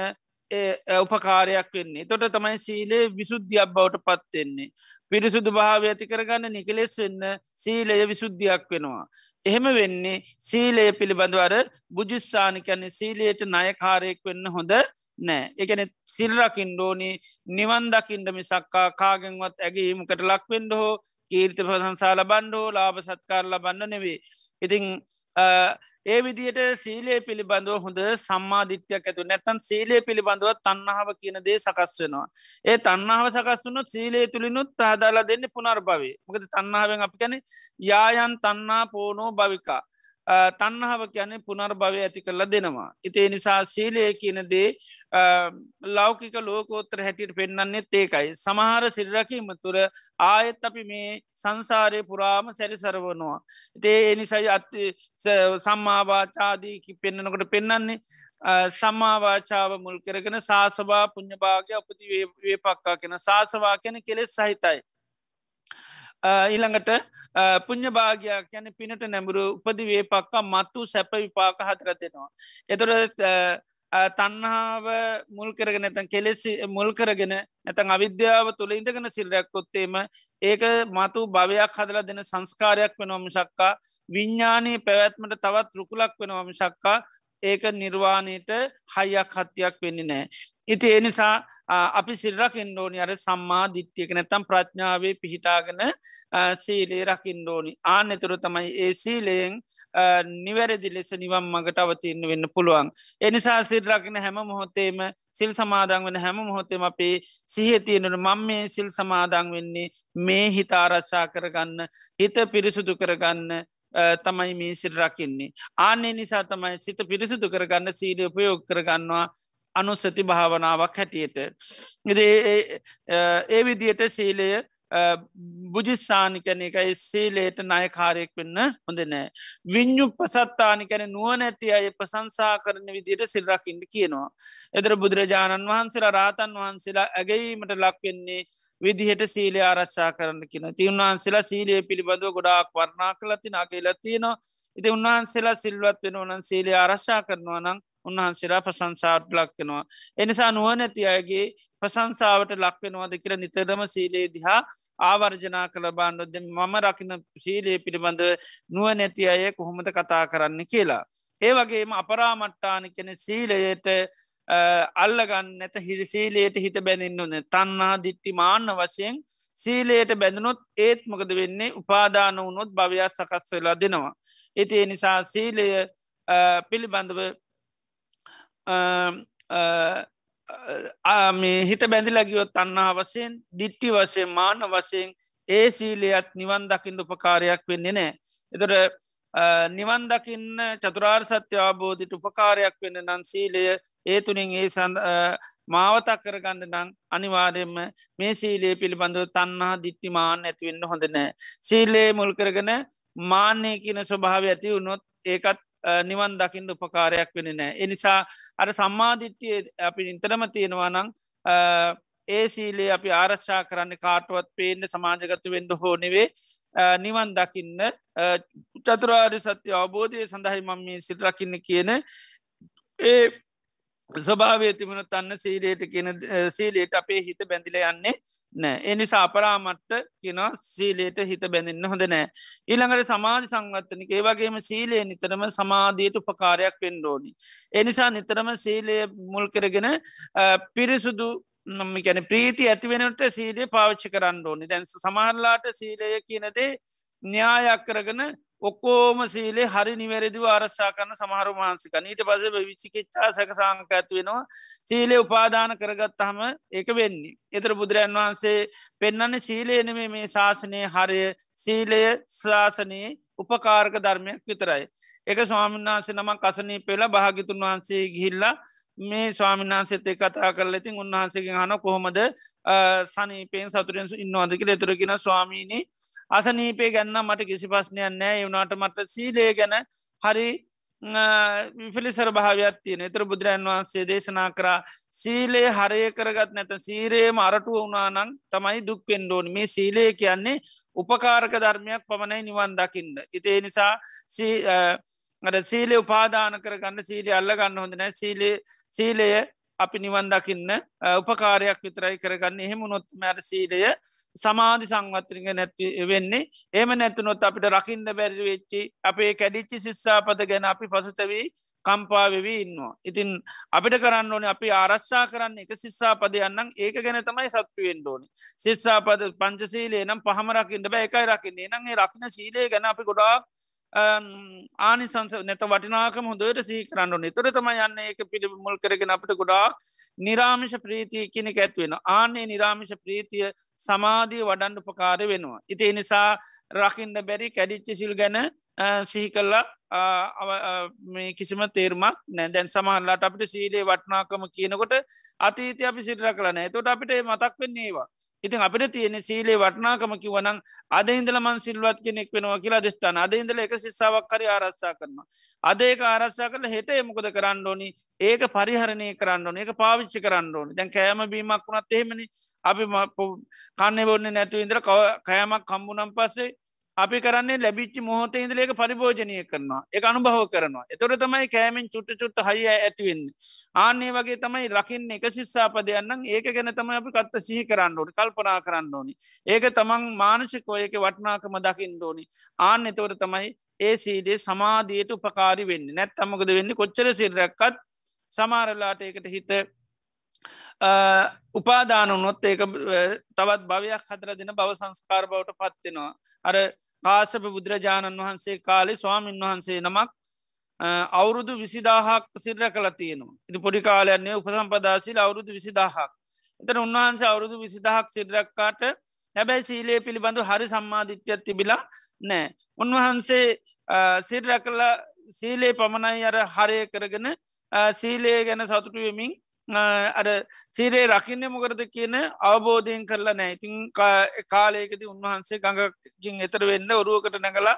උපකාරයක් වෙන්නේ තොට තමයි සීලේ විසුද්ධියක් බවට පත්වෙන්නේ. පිරිසුදු භාව ඇති කරගන්න නිකලෙස් වෙන්න සීලය විසුද්ධියක් වෙනවා. එහෙම වෙන්නේ සීලය පිළිබඳවර බුජිස්සානිකැන්නේ සීලයට නයකාරයෙක් වෙන්න හොඳ නෑ එකන සිල්රකින්ඩෝනි නිවන් දකිින්ට මිසක්කා කාගෙන්වත් ඇගේීමකට ලක්වෙන්ඩ හෝ කීර්ති ප්‍රසංසා ලබන්ඩෝ ලාභ සත්කාර ලබන්න නෙවේ. ඉතිං ඒ විදියට සීලය පිළිබඳව හොඳ සම්මාධිත්‍යයක් ඇතු නැත්තන් සීලය පිළිබඳව තන්නාව කියන දේ සකස් වෙනවා. ඒ තන්නාව සකස් වුණොත් සීලේ තුළිනුත් හදාලා දෙන්න පුනර් භවේ මකද තන්නාවෙන් අපි කැන යායන් තන්නා පෝනෝ භවිකා. තන්නහාව කියන්නේ පුනර් භවය ඇති කරලා දෙනවා. ඉතිේ නිසා සීලය කියනදේ ලෞකික ලෝකෝත්තර හැටියට පෙන්න්නන්නේ ඒකයි. සමහර සිල්රකීම තුර ආයෙත් අපි මේ සංසාරය පුරාම සැරිසරවනවා. ඉතේ එනිසයි අත් සම්මාවාචාදීකි පෙන්න්නනකොට පෙන්න්නන්නේ සම්මාවාචාව මුල් කරගෙන සාසවා පුුණ්්‍යභාගය උපති වේපක්කා කෙන සාසවා කැන කෙලෙස් සහිතයි. ඊළඟට පුං්ඥ භාගයක් යැන පිනට නැඹුරු උපදිවේ පක්කා මත්තු සැප විපාක හතරතිෙනවා. එතොර තන්නාව මුල් කරගෙන නැතන් කෙලෙසි මුල් කරගෙන නැතන් අවිද්‍යාව තුළ ඉඳගෙන සිල්රයක් කොත්තේම ඒක මතු භවයක් හදලා දෙන සංස්කාරයක් වෙනවම ශක්කා විඤ්ඥානී පැවැත්මට තවත් රුකුලක් වෙනවම ශක්කා ඒක නිර්වාණයට හයියක් හත්තියක් වෙන්නේ නෑ. ඉති එනිසා අපි සිල්රකින්ඩෝනි අර සම්මා දිට්ටියක නැතම් ප්‍රඥාවේ පිහිටාගෙන සීලේ රකින්ඩෝනි ආන එතුර තමයි ඒ සීලයෙන් නිවැරදි ලෙස නිවම් මගට අවතින්න වෙන්න පුළුවන්. එනිසා සිල්රකින හැම මොහොතේම සිල් සමාදං වෙන හැම මොහොතේම අපේ සිහතියනට මං මේ සිල් සමාදං වෙන්නේ මේ හිත ආරශ්ා කරගන්න හිත පිරිසුදු කරගන්න තමයි මේ සිල් රකින්නේ. ආනේ නිසා තමයි සිත පිරිසිදු කරගන්න සීලය උපයෝග කරගන්නවා අනුස්සති භාවනාවක් හැටියට. ඒ විදියට සීලය බුජිස්සානි කැන එකයි සේලේට නායකාරයෙක් වෙන්න හොඳ නෑ. විඤ්ඥු පසත්තානි කැන නුවනැති අය ප්‍රසංසා කරන විදියට සිල්රකින්ට කියනවා. එදර බුදුරජාණන් වහන්සේලා රාතන් වහන්සේලා ඇගීමට ලක්වෙන්නේ විදිහට සීලය ආරශ්ා කරන්න කියන ති උන්වහන්සේලා සීලය පිළිබඳව ගොඩාක් වර්ණා කලති නාගේලතියනවා ඉති උන්වහන්සේලා සිල්වත් වෙන ඕනන් සීලය ආරශ්ා කරනවා නම් උන්වහන්සේලා ප්‍රසංසාට ලක්වෙනවා. එනිසා නුවනැති අයගේ ප්‍රසංසාාවට ලක්වෙනවාද කියර නිතරම සීලේ දිහා ආවර්ජනා කළ බාන්නොද මම රකින සීලයේ පිළිබඳ නුව නැති අය කොහොමද කතා කරන්න කියලා. ඒ වගේම අපරාමට්ටාන කෙන සීලයට අල්ලගන්න නැත හිසි සීලයට හිත බැඳන්න ඕන තන්නා දිට්ටි මාන්න වශයෙන් සීලයට බැඳනොත් ඒත් මොකද වෙන්නේ උපාදාන වුණොත් භවයක් සකස් වෙලා දෙනවා. ඒති නිසා සීලය පිළිබඳව මේ හිත බැඳිලගියොත් අන්නා වසයෙන් දිට්ටි වශයෙන් මාන වශයෙන් ඒ සීලයත් නිවන් දකිින් උපකාරයක් වෙන්නේ නෑ. එතොට නිවන් දකින්න චතුරාර් සත්‍ය අවබෝධිට උපකාරයක් වෙන්න නන් සීලය ඒ තුළින් ඒ සඳ මාවතක් කරගන්න නං අනිවාර්යෙන්ම මේ සීලේ පිළිබඳව තන්නා දිට්ටිමාන් ඇතිවෙන්න හොඳ නෑ. සීලේ මුල් කරගෙන මාන්‍යය කියන ස්වභාව ඇති වුණොත් ඒකත් නිවන් දකිින්ට උපකාරයක් වෙන නෑ. එනිසා අර සම්මාධිට්්‍යය අපි නිතරම තියෙනවා නං ඒ සීලේ අපි ආරශ්ා කරන්න කාටුවත් පේන්න සමාජගත වෙන්ඩ හෝ නෙවේ නිවන් දකින්න චතුරාරි සත්‍ය අවබෝධය සඳහයි මම මේ සිල්රකින්න කියන ඒ ස්වභාවය තිබුණ තන්න සීලයට කියන සීලයට අපේ හිත බැඳිල යන්නේ නෑ. එනිසා අපරාමට්ට කියෙන සීලයට හිත බැඳන්න හොඳ නෑ. ඊළඟට සමාධි සංගත්තනක ඒවගේම සීලය නිතරම සමාධයට උපකාරයක් පෙන්ඩෝනි. එනිසා නිතරම සීලය මුල් කරගෙන පිරිසුදු නොමිකැන ප්‍රීති ඇතිවෙනට සීලය පාවිච්චි කරන්න ඕනි. දැන් සමහරලාට සීලය කියනදේ න්‍යායක් කරගෙන ඔක්කෝම සීලේ හරි නිවැරදිව ආරශ්ා කරන සමහරු මාන්සික නීට පස විචිකිච්චා සැක සංක ඇත් වෙනවා සීලේ උපාදාන කරගත් හම ඒක වෙන්නේ. එතර බුදුරන් වහන්සේ පෙන්න්නන්නේ සීලේනම මේ ශාසනය හරය සීලය ශාසනයේ උපකාරක ධර්මයක් විතරයි. එක ස්වාමීන් වහන්සේ නමක් අසනී පෙලා භාගිතුන් වහන්සේ ගිහිල්ලා මේ ස්වාමිනාන්සෙත්තේ කතා කරල ඉතින් උන්වහන්සේගෙන් හන කොහොමද සනීපයෙන් සතුරෙන් ඉන්නවාදක ලෙතුරගෙන ස්වාමීණී අසනීපේ ගැන්න මට කිසි පස්්නයක් නෑ වුණට මට සීලේ ගැන හරි විපිලිසර භාවයක් තියෙන එතර බුදුරන් වහන්සේ දේශනා කරා සීලේ හරය කරගත් නැත සීරේම අරටුව වුණානං තමයි දුක්පෙන්ඩෝන් මේ සීලේ කියන්නේ උපකාරක ධර්මයක් පමණයි නිවන් දකින්න. ඉතේ නිසා සීලය උපාදාන කරගන්න සීලය අල්ල ගන්න හොඳ නෑ සීලේ සීලය අපි නිවන් දකින්න උපකාරයක් විතරයි කරගන්න එහෙම නොත් මැර සීලය සමාධි සංවත්‍රික නැති වෙන්නේ ඒම නැතුනොත් අපිට රකින්න බැරි වෙච්චි අපේ කැඩිච්චි ශිස්සාපද ගැන අපි පසුතවී කම්පාවෙවී ඉන්නවා. ඉතින් අපිට කරන්න ඕන අපි ආරශ්ා කරන්න එක ශිස්සාපදයන්නම් ඒක ගැන තමයි සත්තුවෙන් ඕනි. ශිස්සාපද පංචසීලේ නම් පහමරකින්ට බෑ එකයි රකින්නේ නගේ රක්න සීලේ ගැන අපි ගොඩාක් ආනිසංස නැත වටිනාකම හොදට සී කරන්න නිතොර තම යන්න ඒක පිළි මුල් කරගෙන අපට ගොඩාක් නිරාමිෂ ප්‍රීතිය කෙනෙ ඇත්වෙන ආනේ නිරාමිෂ ප්‍රීතිය සමාධී වඩන්ඩ උපකාර වෙනවා. ඉති නිසා රකින්ට බැරි කැඩිච්චි සිල් ගැන සිහි කල්ලා මේ කිසිම තේරමක් නෑ දැන් සමහන්ලාට අපිට සීලේ වටනාකම කියනකොට අතීති අපි සිල්ර කලන තොට අපිට මතක් වෙන්නේවා ඉතින් අපිට තියෙන සීලේ වටනාකම කිවනං අද ඉඳල මන් සිල්වත් කෙනෙක් වෙනවා කියලා දෙස්ටාන අද ඉඳල එක සිස්සාාවක් කරි ආරස්සා කරනවා. අද ඒක ආරස්සා කරල හෙට එමකොද කරන්න ඕනි? ඒක පරිහරණය කරන්න ඕන. ඒක පාවිච්චි කරන්න ඕනි. දැන් කෑම බීමක් වුණත් එහෙමනි. අපි කන්න බොන්න නැතු ඉදර කෑමක් කම්බුනම් පස්සේ අපි කරන්නේ ලැබිච්චි මොහොතේ ඉදලේක පරිභෝජනය කරනවා. එක අනුභව කරනවා. එතොර තමයි කෑමෙන් චුට්ට චුට්ට හය ඇතිවෙන්න ආන්නේ වගේ තමයි රකින්න එක ශිස්සාපදයන්නම් ඒක ගැන තම අපි කත්ත සිහි කරන්න ඕනි කල්පනා කරන්න ඕනි. ඒක තමන් මානසිකෝ ඒක වටනාකම දකිින් ඕනි. ආන්න එතවර තමයි ඒ සීඩේ සමාධයට උපකාරි වෙන්න. නැත් අමකද වෙන්න? කොච්චර සිරරැක්කත් සමාරලාට ඒකට හිත උපාදාන උනොත් ඒක තවත් භවයක් හතර දෙන බව සංස්කාර බවට පත්වෙනවා. අර කාසප බුදුරජාණන් වහන්සේ කාලෙ ස්වාමීන් වහන්සේ නමක් අවුරුදු විසිදාහක් සිරර කල තියෙනවා. ඉති පොඩි කාලයන්නේ උපසම්පදාශීල අවුරුදු විසිදාහක්. එතන උන්වහන්සේ අවුරුදු විසිදහක් සිරරක්කාට හැබැයි සීලේ පිළිබඳු හරි සම්මාධිත්‍යයක් තිබිලා නෑ. උන්වහන්සේ සිරර කල සීලේ පමණයි අර හරය කරගෙන සීලේ ගැන සතුටුවමින් අර සීරේ රකින්න මොකරද කියන අවබෝධයෙන් කරලා නෑ ඉතින් කාලයකද උන්වහන්සේ ගඟකින් එතර වෙන්න ඔරුවකට නැගලා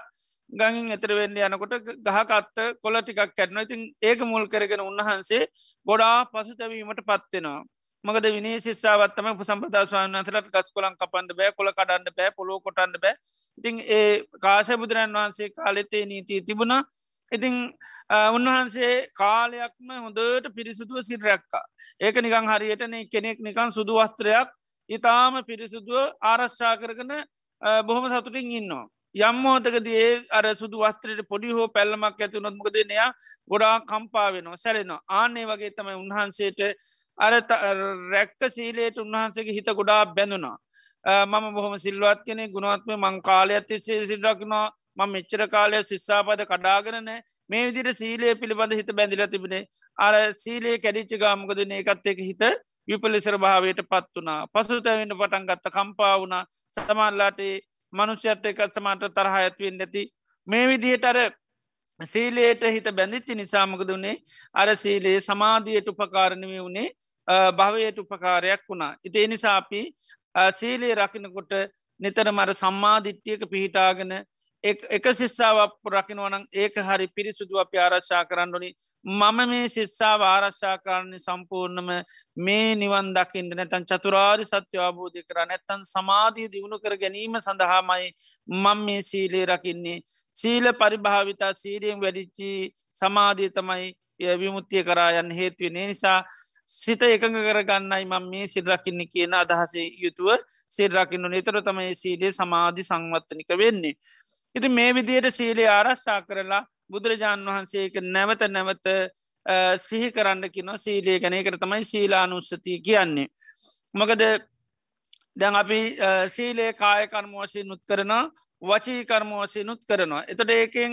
ගඟින් එතර වෙන්න යනකොට ගහකත්ත කොල ටිකක් කැටන ඉතින් ඒක මුල් කරගෙන උන්වහන්සේ ගොඩා පසුතැවීමට පත්වෙනවා. මකද විනි ශිස්සාවත්තම සම්පදස්වාන් අතරට ගස් කොලන් කපන්ඩ බෑ කොල කඩන්න බෑ පොලෝ කොටන්ඩ බෑ. ඉතින් ඒ කාශ බුදුරන් වහන්සේ කාලෙතේ නීතිී තිබුණා. ඉතිං උන්වහන්සේ කාලයක්ම හොඳට පිරිසුදුව සිරැක්කා. ඒක නිකං හරියටන කෙනෙක් නිකං සුදු වස්ත්‍රයක් ඉතාම පිරිසුදුව ආරශ්ා කරගන බොහොම සතුටින් ඉන්නවා. යම්මෝතකදේ අර සුදු වස්ත්‍රයට පොඩි හෝ පැල්ලමක් ඇතු නොත්මකද නයා ගොඩා කම්පා වෙනවා සැලෙනවා ආනේ වගේ තමයි උන්වහන්සේට අර රැක්ක සීලයට උන්වහන්සේගේ හිත ගොඩා බැඳුනා. මම බොහොම සිල්වත් කෙනෙ ගුණාත්ම මංකාලය ඇතිසේ සිල්රක්නවා ම මෙච්චර කාලය ශිස්සාපද කඩාගරනෑ මේ විදිට සීලය පිළිබඳ හිත බැඳිල තිබෙනේ අර සීලේ කැඩිච්ච ගාමකදන එකත් එක හිත විපලිසර භාවයට පත් වනා පසුතැවෙන්න පටන් ගත්ත කම්පා වුණ. සතමල්ලාට මනුෂ්‍යත්ත එකත් සමට තරහ ඇත්වෙන් නැති මේ විදිහට අර සීලයට හිත බැඳිච්චි නිසාමකද වනේ අර සීලේ සමාධියයට උපකාරණය වුණේ. භවයට උපකාරයක් වුණා. ඉති එනිසාපි සීලේ රකිනකොට නිතර මර සම්මාධිට්්‍යයක පිහිටාගෙන එක ශිස්සාාවක් රකිනවනං ඒක හරි පිරිසුදු අප ආරශ්ා කරන්නඩනි මම මේ ශිස්සාාව ආරශ්ා කරණය සම්පූර්ණම මේ නිවන් දකිින්ට නැතන් චතුරාරි සත්‍ය අවබෝධය කර නැත්තන් සමාධී දියුණු කර ගැනීම සඳහාමයි මං මේ සීලේ රකින්නේ. සීල පරිභාවිතා සීරියෙන් වැඩිච්චි සමාධී තමයි විමුත්තිය කරායන් හේතුවනේ නිසා සිත එකඟ කරගන්නයි මම මේ සිල්රකින්න කියන අදහසේ යුතුව සිල්රකින්න නිතර තමයි සීලේ සමාධි සංවත්තනික වෙන්නේ. ඉති මේ විදියට සීලේ ආරශ්ා කරලා බුදුරජාණන් වහන්සේක නැවත නැවත සිහි කරන්න කින සීලේ ගැනකට තමයි සීලානුස්සතිය කියන්නේ. මොකද දැන් අපි සීලේ කාය කර්මෝශී නුත් කරන වචී කර්මෝශී නුත් කරනවා. එතට ඒකෙන්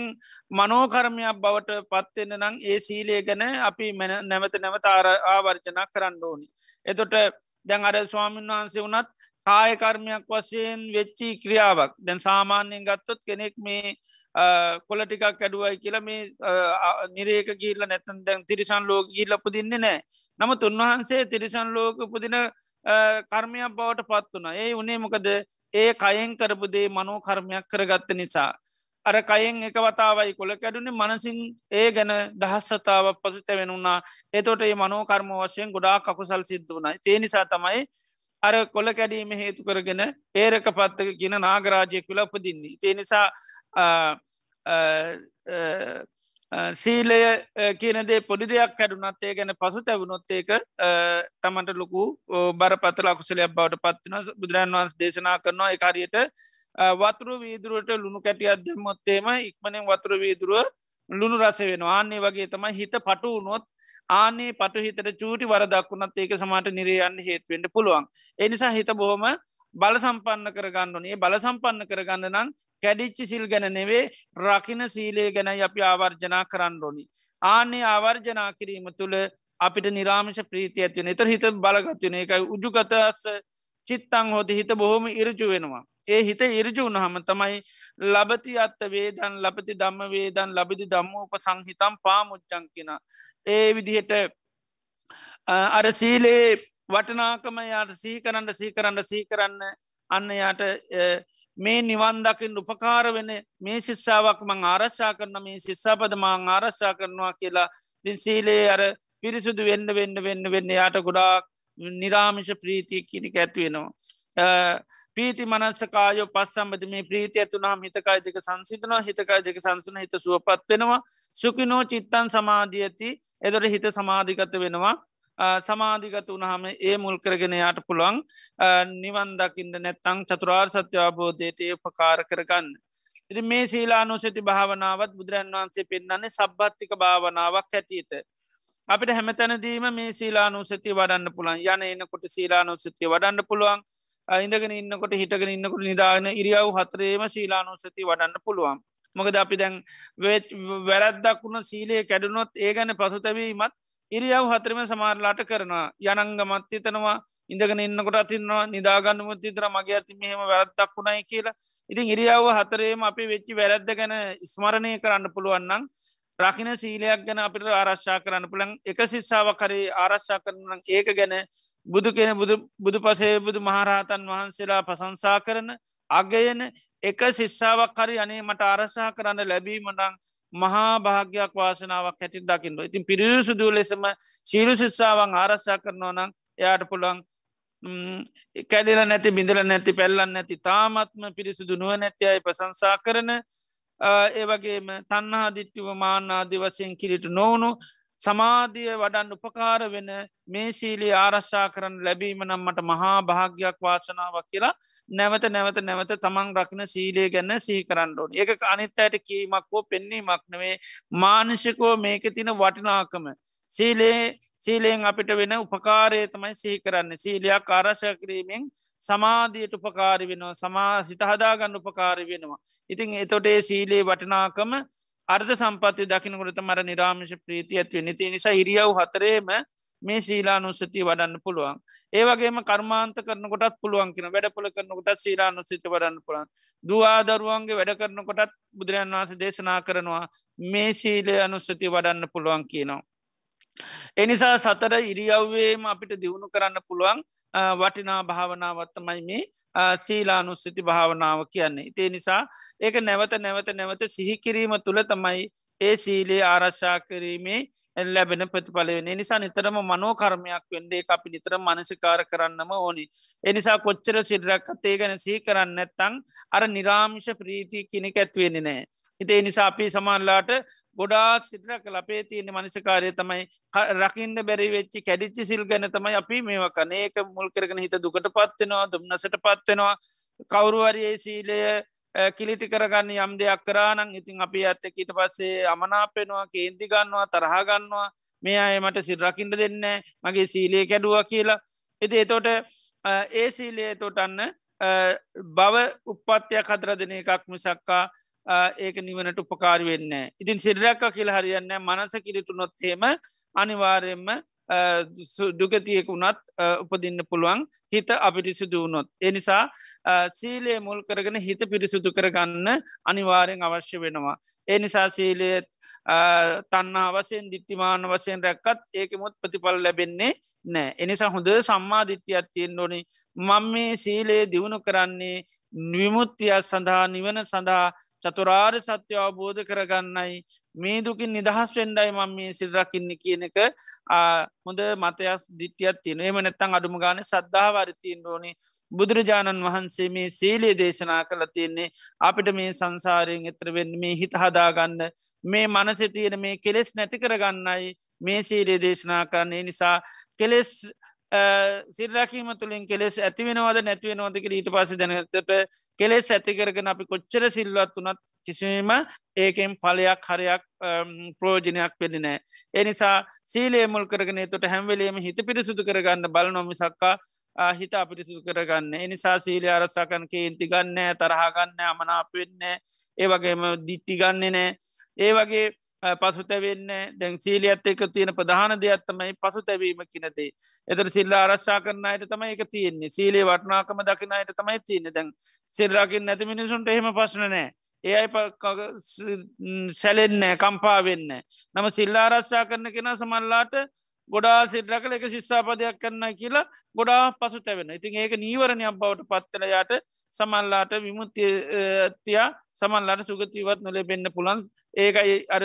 මනෝකර්මයක් බවට පත්වෙන්න නං ඒ සීලේ ගැන අපි නැවත නැවත ආවර්ජනා කරන්න ඕනි. එතොට දැන් අර ස්වාමීන් වහන්සේ වනත් කායකර්මයක් වශයෙන් වෙච්චි ක්‍රියාවක් දැන් සාමාන්‍යයෙන් ගත්තොත් කෙනෙක් මේ කොල ටිකක් ඇඩුවයි කියලා මේ නිරේක ගීල්ල නැතන් දැන් තිරිසන් ලෝක ගීල්ල පුදින්නේ නෑ නමුත් උන්වහන්සේ තිරිසන් ලෝක පුදින කර්මයක් බවට පත් වනා ඒ උනේ මොකද ඒ කයෙන් කරපුදේ මනෝ කර්මයක් කරගත්ත නිසා අර කයෙන් එක වතාවයි කොළ කැඩුණේ මනසින් ඒ ගැන දහස්සතාව පසුත වෙනුන්නා එතොට ඒ මනෝ කර්ම වශයෙන් ගොඩා කකුසල් සිද්ධ වනයි තේ නිසා තමයි අර කොළ කැඩීම හේතු කරගෙන ඒරක පත්තක කියන නාගරාජයෙක් විල උපදින්නේ. තේ නිසා සීලය කියනදේ පොඩි දෙයක් කැඩුනත් ඒ ගැන පසු තැවුණොත් ඒක තමන්ට ලොකු බරපතල අකුසලයක් බවට පත්වන බුදුරන් වන්ස් දේශනා කරනවා එකරියට වතුරු වීදුරුවට ලුණු කැටියක් දෙමොත්තේම ඉක්මනින් වතුර වීදුරුව ලුණු රස වෙන ආන්නේ වගේ තමයි හිත පටු වුණොත් ආනේ පටු හිතට චූටි වරදක්වුණත් ඒක සමට නිරයන්න හේත්වෙන්ට පුළුවන්. එනිසා හිත බොහොම බල සම්පන්න කරගන්නනේ බල සම්පන්න කරගන්න නම් කැඩිච්චි සිල් ගැන නෙවේ රකින සීලේ ගැන අපි ආවර්ජනා කරන්න ඕනි. ආනේ ආවර්ජනා කිරීම තුළ අපිට නිරාමශ ප්‍රීති ඇතිවන එත හිත බලගත්වන එකයි උජුකතස චිත්තං හෝද හිත බොහොම ඉරජු වෙනවා. ඒ හිත ඉරජු වනහම තමයි ලබති අත්ත වේදන් ලබති දම්ම වේදන් ලබිදි දම්මෝප සංහිතම් පාමුච්චංකින. ඒ විදිහට අර සීලේ වටනාකම යාට සීකරන්න සීකරන්න සීකරන්න අන්න යාට මේ නිවන්දකින් උපකාර වෙන මේ ශිස්සාාවක් මං ආරශ්ා කරන මේ ශිස්සාපද මාං ආරශ්ා කරනවා කියලා දින් සීලේ අර පිරිසුදු වෙන්න වෙන්න වෙන්න වෙන්න යාට ගොඩාක් නිරාමිෂ ප්‍රීතිය කිනික ඇත්වෙනවා. පීති මනස්සකායෝ පස්සම්බද මේ ප්‍රීති ඇතුනාම් හිතකායි දෙක සංසිතනවා හිතකායි දෙක සංසන හිත සුවපත් වෙනවා. සුකිනෝ චිත්තන් සමාධිය ඇති එදොට හිත සමාධිකත වෙනවා. සමාධිගත වනහම ඒ මුල් කරගෙන යාට පුළුවන් නිවන් දකින්න නැත්තං චතුරාර් සත්‍ය අබෝධයට ඒ උපකාර කරගන්න. ඉති මේ සීලානුසති භාවනාවත් බුදුරන් වහන්සේ පෙන්න්නන්නේ සබ්බත්තික භාවනාවක් හැටියට. අපිට හැමතැනදීම මේ සීලානුසති වඩන්න පුළන් යන එන්නකොට සීලානුසතිය වඩන්න පුළුවන් ඉඳගෙන ඉන්නකොට හිටගෙන ඉන්නකොට නිදාන ඉරියව් හතරේම සීලානුසති වඩන්න පුළුවන්. මොකද අපි දැන් වැරද්දක් වුණ සීලයේ කැඩුනොත් ඒ ගැන පසුතැවීමත් ඉරියව් හතරම සමාරලාට කරනවා. යනංගමත් හිතනවා ඉඳගෙන ඉන්නකොට අතින්නවා නිදාගන්නමුත් ඉතර මගේ ඇති මෙහෙම වැරත්තක් වුණයි කියලා. ඉතින් ඉරියාව හතරේම අපි වෙච්චි වැරද්ද ගැන ස්මරණය කරන්න පුළුවන්නම් රකින සීලයක් ගැන අපිට ආරශ්ා කරන්න පුළන් එක සිස්සාාව කරේ ආරශ්ා කරන ඒක ගැන බුදු කෙන බුදු පසේ බුදු මහරහතන් වහන්සේලා ප්‍රසංසා කරන අගයන එක සිස්සාාවක් කරි අනේ මට ආරශා කරන්න ලැබීමටං මහා භාග්‍යයක් වාසනාවක් හැටින් දකින්න. ඉතින් පිරිසුදූ ලෙසම ශීරු ශිස්සාවන් ආරශ්ා කරනවා නම් එයාට පුළුවන් කැඩිල නැති බිඳල නැති පැල්ලන්න නැති තාමත්ම පිරිසුදු නුව නැති අයි ප්‍රසංසා කරන ඒවගේම තන්නහා දිට්ටිව මාන්නාදි වසයෙන් කිරිට නොවුණු සමාධිය වඩන් උපකාර වෙන මේ සීලී ආරශ්ා කරන්න ලැබීම නම්මට මහා භාග්‍යයක් වාසනාවක් කියලා නැවත නැවත නැවත තමන් රකින සීලේ ගැන්න සිහි කරන්නඩෝන ඒක අනිත් අයට කීමක් හෝ පෙන්නීමක් නවේ මානශකෝ මේක තින වටිනාකම. සීලේ සීලයෙන් අපිට වෙන උපකාරය තමයි සිහි කරන්න. සීලයක් ආරශය කිරීමෙන් සමාධියට උපකාරි වෙනවා සමා සිතහදාගන්න උපකාරි වෙනවා. ඉතින් එතොටේ සීලේ වටිනාකම අර්ධ සම්පත්ති දකිනකොට මර නිරාමිෂ ප්‍රීති ඇත්ව නිති නිසා හිරියව් හතරේම මේ සීලානුස්සතිය වඩන්න පුළුවන් ඒවගේම කර්මාන්ත කරනකොටත් පුළුවන් කියෙන වැඩපොල කරනකොට සීලානුසිත වඩන්න පුළන් දවාදරුවන්ගේ වැඩ කරනකොටත් බුදුරන් වහස දේශනා කරනවා මේ සීලය අනුස්සති වඩන්න පුළුවන් කියනවා. එනිසා සතර ඉරියව්වේම අපිට දියුණු කරන්න පුළුවන් වටිනා භාවනාවත්තමයි මේ සීලානුස්සති භාවනාව කියන්නේ. ඉතිේ නිසා ඒක නැවත නැවත නැවත සිහිකිරීම තුළ තමයි ඒ සීලේ ආරශ්ා කිරීමේ ලැබෙන ප්‍රතිඵලවෙන නිසා නිතරම මනෝකර්මයක් වෙන්ඩේ අපි නිතර මනසිකාර කරන්නම ඕනි. එනිසා කොච්චර සිල්රක්කත් ඒ ගැන සී කරන්න ඇත්තං අර නිරාමිෂ ප්‍රීති කෙනෙක් ඇත්වෙන්නේ නෑ. ඉතිේ නිසා අපි සමාන්ලාට ගොඩාත් සිටර කල අපේ තියෙන මනිසකාරය තමයි රකින්න බැරි වෙච්චි කැඩිච්චි සිල් ගැන තමයි අපි මේවා කනඒක මුල් කරගෙන හිත දුකට පත්වෙනවා දුම්න්නසට පත්වෙනවා කවුරුවරයේ සීලය කිලිටි කරගන්න යම් දෙයක් කරානං ඉතින් අපි ඇත්ත ඊට පස්සේ අමනාපෙනවා කේන්ති ගන්නවා තරහගන්නවා මේ අය මට සිල්රකින්ට දෙන්න මගේ සීලය කැඩුව කියලා. එති එතෝට ඒ සීලයේ තොටන්න බව උපත්තියක් හදර දෙන එකක් මිසක්කා ඒක නිවනට උපකාර වෙන්න. ඉතින් සිරරක්ක කියල හරියන්න මනස කිරිටු නොත්හෙම අනිවාරයෙන්ම දුගතියෙක වුණත් උපදින්න පුළුවන් හිත අපිරිසිදු වුණොත්. එනිසා සීලයේ මුල් කරගෙන හිත පිරිසුදු කරගන්න අනිවාරයෙන් අවශ්‍ය වෙනවා. එනිසා සීලයත් තන්නා වසයෙන් දිට්ටිමාන වසයෙන් රැක්කත් ඒකමුත් ප්‍රතිපල් ලැබෙන්නේ නෑ. එනිසා හොඳ සම්මා දිට්ටියත් තියෙන් ඕනි මං මේ සීලයේ දියුණු කරන්නේ විමුත්තියක් සඳහා නිවන සඳහා චතුරාර් සත්‍ය අවබෝධ කරගන්නයි. මේ දුකින් නිදහස් වෙන්ඩයි මම මේ සිල්රකින්න කියන එක හොඳ මතයස් දිට්ටියත් තියෙන එම නැත්තං අඩුම ගාන සද්ධාවරිතියෙන් ඕනි. බුදුරජාණන් වහන්සේ මේ සීලේ දේශනා කළ තියෙන්නේ අපිට මේ සංසාරයෙන් එතර වෙන්න මේ හිත හදාගන්න මේ මනස තියෙන මේ කෙලෙස් නැති කරගන්නයි මේ සීලේ දේශනා කරන්නේ. නිසා කෙලෙස් සිරරකීම තුළින් කෙලෙස් ඇතිවෙනවාද නැතිවෙනවාදක ඊට පස දැනතට කෙලෙස් ඇතිකරගෙන අපි කොච්චර සිල්වත් වනත් කිසිම ඒකෙන් පලයක් හරයක් ප්‍රෝජනයක් වෙන්න නෑ. එනිසා සීලේ මුල් කරගෙන තොට හැම්වලේම හිත පිරිසුදු කරගන්න බල නොමිසක්කා හිත අපිරිසුදු කරගන්න. එනිසා සීලය අරසාකන් කේන්ති ගන්න තරහගන්න අමනාප වෙන්න ඒ වගේම දිට්ටි ගන්නේ නෑ ඒ වගේ පසුතැවෙන්න දැන් සීලියත් එක තියෙන ප්‍රධාන දෙයක් තමයි පසු තැවීම කියනදේ එතර සිල්ල අරශ්ා කරන්නයට තමයි එක තියෙන්නේ සීලේ වටනාකම දකිනයට තමයි තියෙන දැන් සිල්රාකින් නැති මිනිසුන්ට එහෙම පස්සන නෑ ඒ අයි සැලෙන්න කම්පා වෙන්න නම සිල්ලාරශ්ා කරන කෙන සමල්ලාට ගොඩා සිල්රකල එක ශිස්සාපදයක් කරන්න කියලා ගොඩා පසු තැවෙන ඉතින් ඒක නීවරණයක් බවට පත්තලයාට සමල්ලාට විමුත්තියා සමල්ලාට සුගතිවත් නොලේ පෙන්න්න පුළන් ඒකයි අර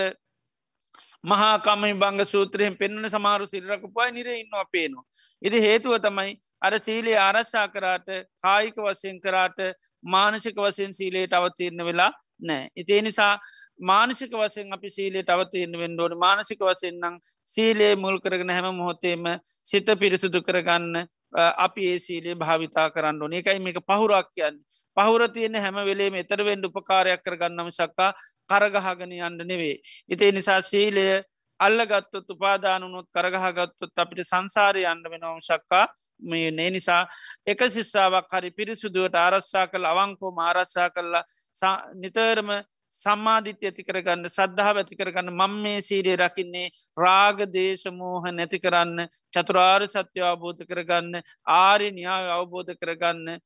මහාකමයි බංග සූත්‍රයෙන් පෙන්වන සමාරු සිල්රකපුයි නිර ඉන්නවා පේනවා. ඉති හේතුව තමයි අර සීලේ ආරශ්ා කරාට කායික වසයෙන් කරාට මානසික වසයෙන් සීලේට අවතීරණ වෙලා නෑ. ඉතිේ නිසා මානසික වසයෙන් අපි සීලේට අවතීරණ වෙන්ඩෝට මානසික වසයෙන්න්නම් සීලේ මුල් කරගෙන හැම මොහොතේම සිත පිරිසුදු කරගන්න අපි ඒ සීලේ භාවිතා කරන්න ඕන. එකයි මේක පහුරක් කියන්න. පහුර තියෙන හැම වෙලේම එතරවෙන්ඩ උපකාරයක් කරගන්නම සක්කා කරගහගෙන යන්න නෙවේ. ඉතිේ නිසා සීලය අල්ලගත්තොත් උපාදානුනොත් කරගහගත්තොත් අපිට සංසාරය යන්න වෙනවම ශක්කා මේ නේ නිසා එක සිස්සාාවක් හරි පිරිසුදුවට ආරශ්ා කළ අවංකෝම ආරශ්ා කල්ලා නිතරම සම්මාධිත්‍ය ඇති කරගන්න සද්ධාව ඇති කරගන්න මං මේ සීරිය රකින්නේ රාග දේශමෝහ නැති කරන්න චතුරාර් සත්‍ය අවබෝධ කරගන්න ආරි න්‍යාව අවබෝධ කරගන්න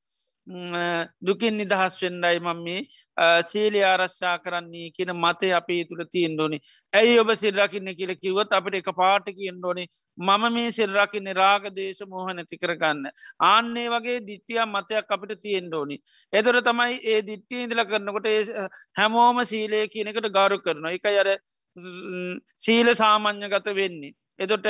දුකින් නිදහස් වෙන්ඩයි මම මේ සීලි ආරශ්ා කරන්නේ කියන මතය අපේ තුළ තියෙන්ඩෝනි ඇයි ඔබ සිල්රකින්න කියල කිවත් අපට එක පාට කියෙන්ඩෝනි මම මේ සිල්රකින්න රාග දේශ මෝහ නැති කරගන්න. ආන්නේ වගේ දිට්ටිය මතයක් අපිට තියෙන්ඩෝනි එදොර තමයි ඒ දිට්ටිය ඉදිල කරනකොට හැමෝම සීලය කියනකට ගාරු කරනවා. එක අර සීල සාමං්්‍යගත වෙන්නේ. එදොට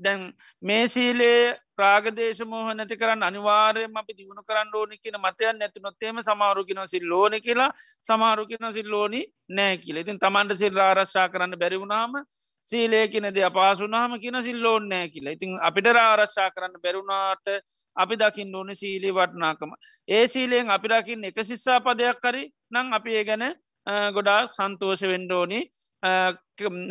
දැන් මේ සීලේ ප්‍රාගදේශ මෝහ නැති කරන්න අනිවාර්යම අපි දියුණු කරන්න ඕනි කියන මතයන් නැති නොත්තේම සමාරුකින සිල් ලෝන කියලා. සමාරුකින සිල් ලෝනි නෑ කියල. ඉතින් තමන්ට සිල් ආරශ්ා කරන්න බැරිවුණාම සීලය කියනද අපාසුනාම කියන සිල්ලෝන් නෑ කියලා. ඉතින් අපිට ආරශ්ා කරන්න බැරුණාට අපි දකිින් ඕන සීලී වටනාකම. ඒ සීලයෙන් අපි දකිින් එක සිස්සා පදයක් කරි නං අපි ඒ ගැන ගොඩා සන්තෝෂ වෙන්ඩෝනි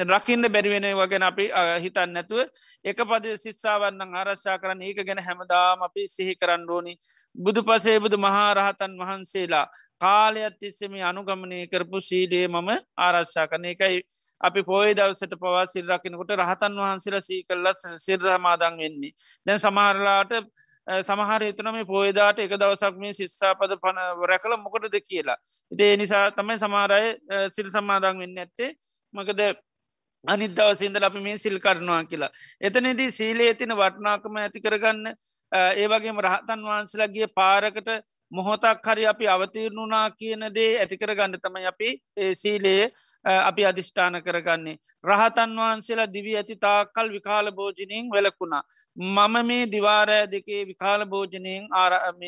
රකින්න බැරිවෙන වගෙන අපි හිතන්න නැතුව එක පද සිස්සාවන්න ආරශ්ා කරන්න ඒක ගැන හැමදාම අපි සිහි කරන්න ඕනි. බුදු පසේ බුදු මහාරහතන් වහන්සේලා කාලයත් තිස්සෙම අනුගමනය කරපු සීලේ මම ආරශ්ා කරන එකයි. අපි පොය දවසට පවා සිල්රකිනකොට රහතන් වහන්සේලා සී කල්ලත් සිර්හමාදං වෙන්නේ. දැන් සමහරලාට සමහර එතන මේ පෝයදාට එක දවසක් මේ ශිස්සාපද පන රැකල මොකටද කියලා. ඉතිේ නිසා තමයි සමාරය සිල් සම්මාදං වෙන්න ඇත්තේ මකද අනිදවසින්දල අපි මේ සිල් කරනවා කියලා. එතනදී සීලේ තින වටනාකම ඇති කරගන්න ඒවගේම රහතන් වහන්සලගේ පාරකට මොහොතක් හරි අපි අවතීරණුනා කියන දේ ඇතිකර ගන්න තමයි අපි සීලයේ අපි අධිෂ්ඨාන කරගන්නේ. රහතන් වහන්සේලා දිවී ඇති තාකල් විකාල භෝජනයෙන් වෙලකුණා. මම මේ දිවාරෑ දෙකේ විකාල භෝජනයෙන් ආරම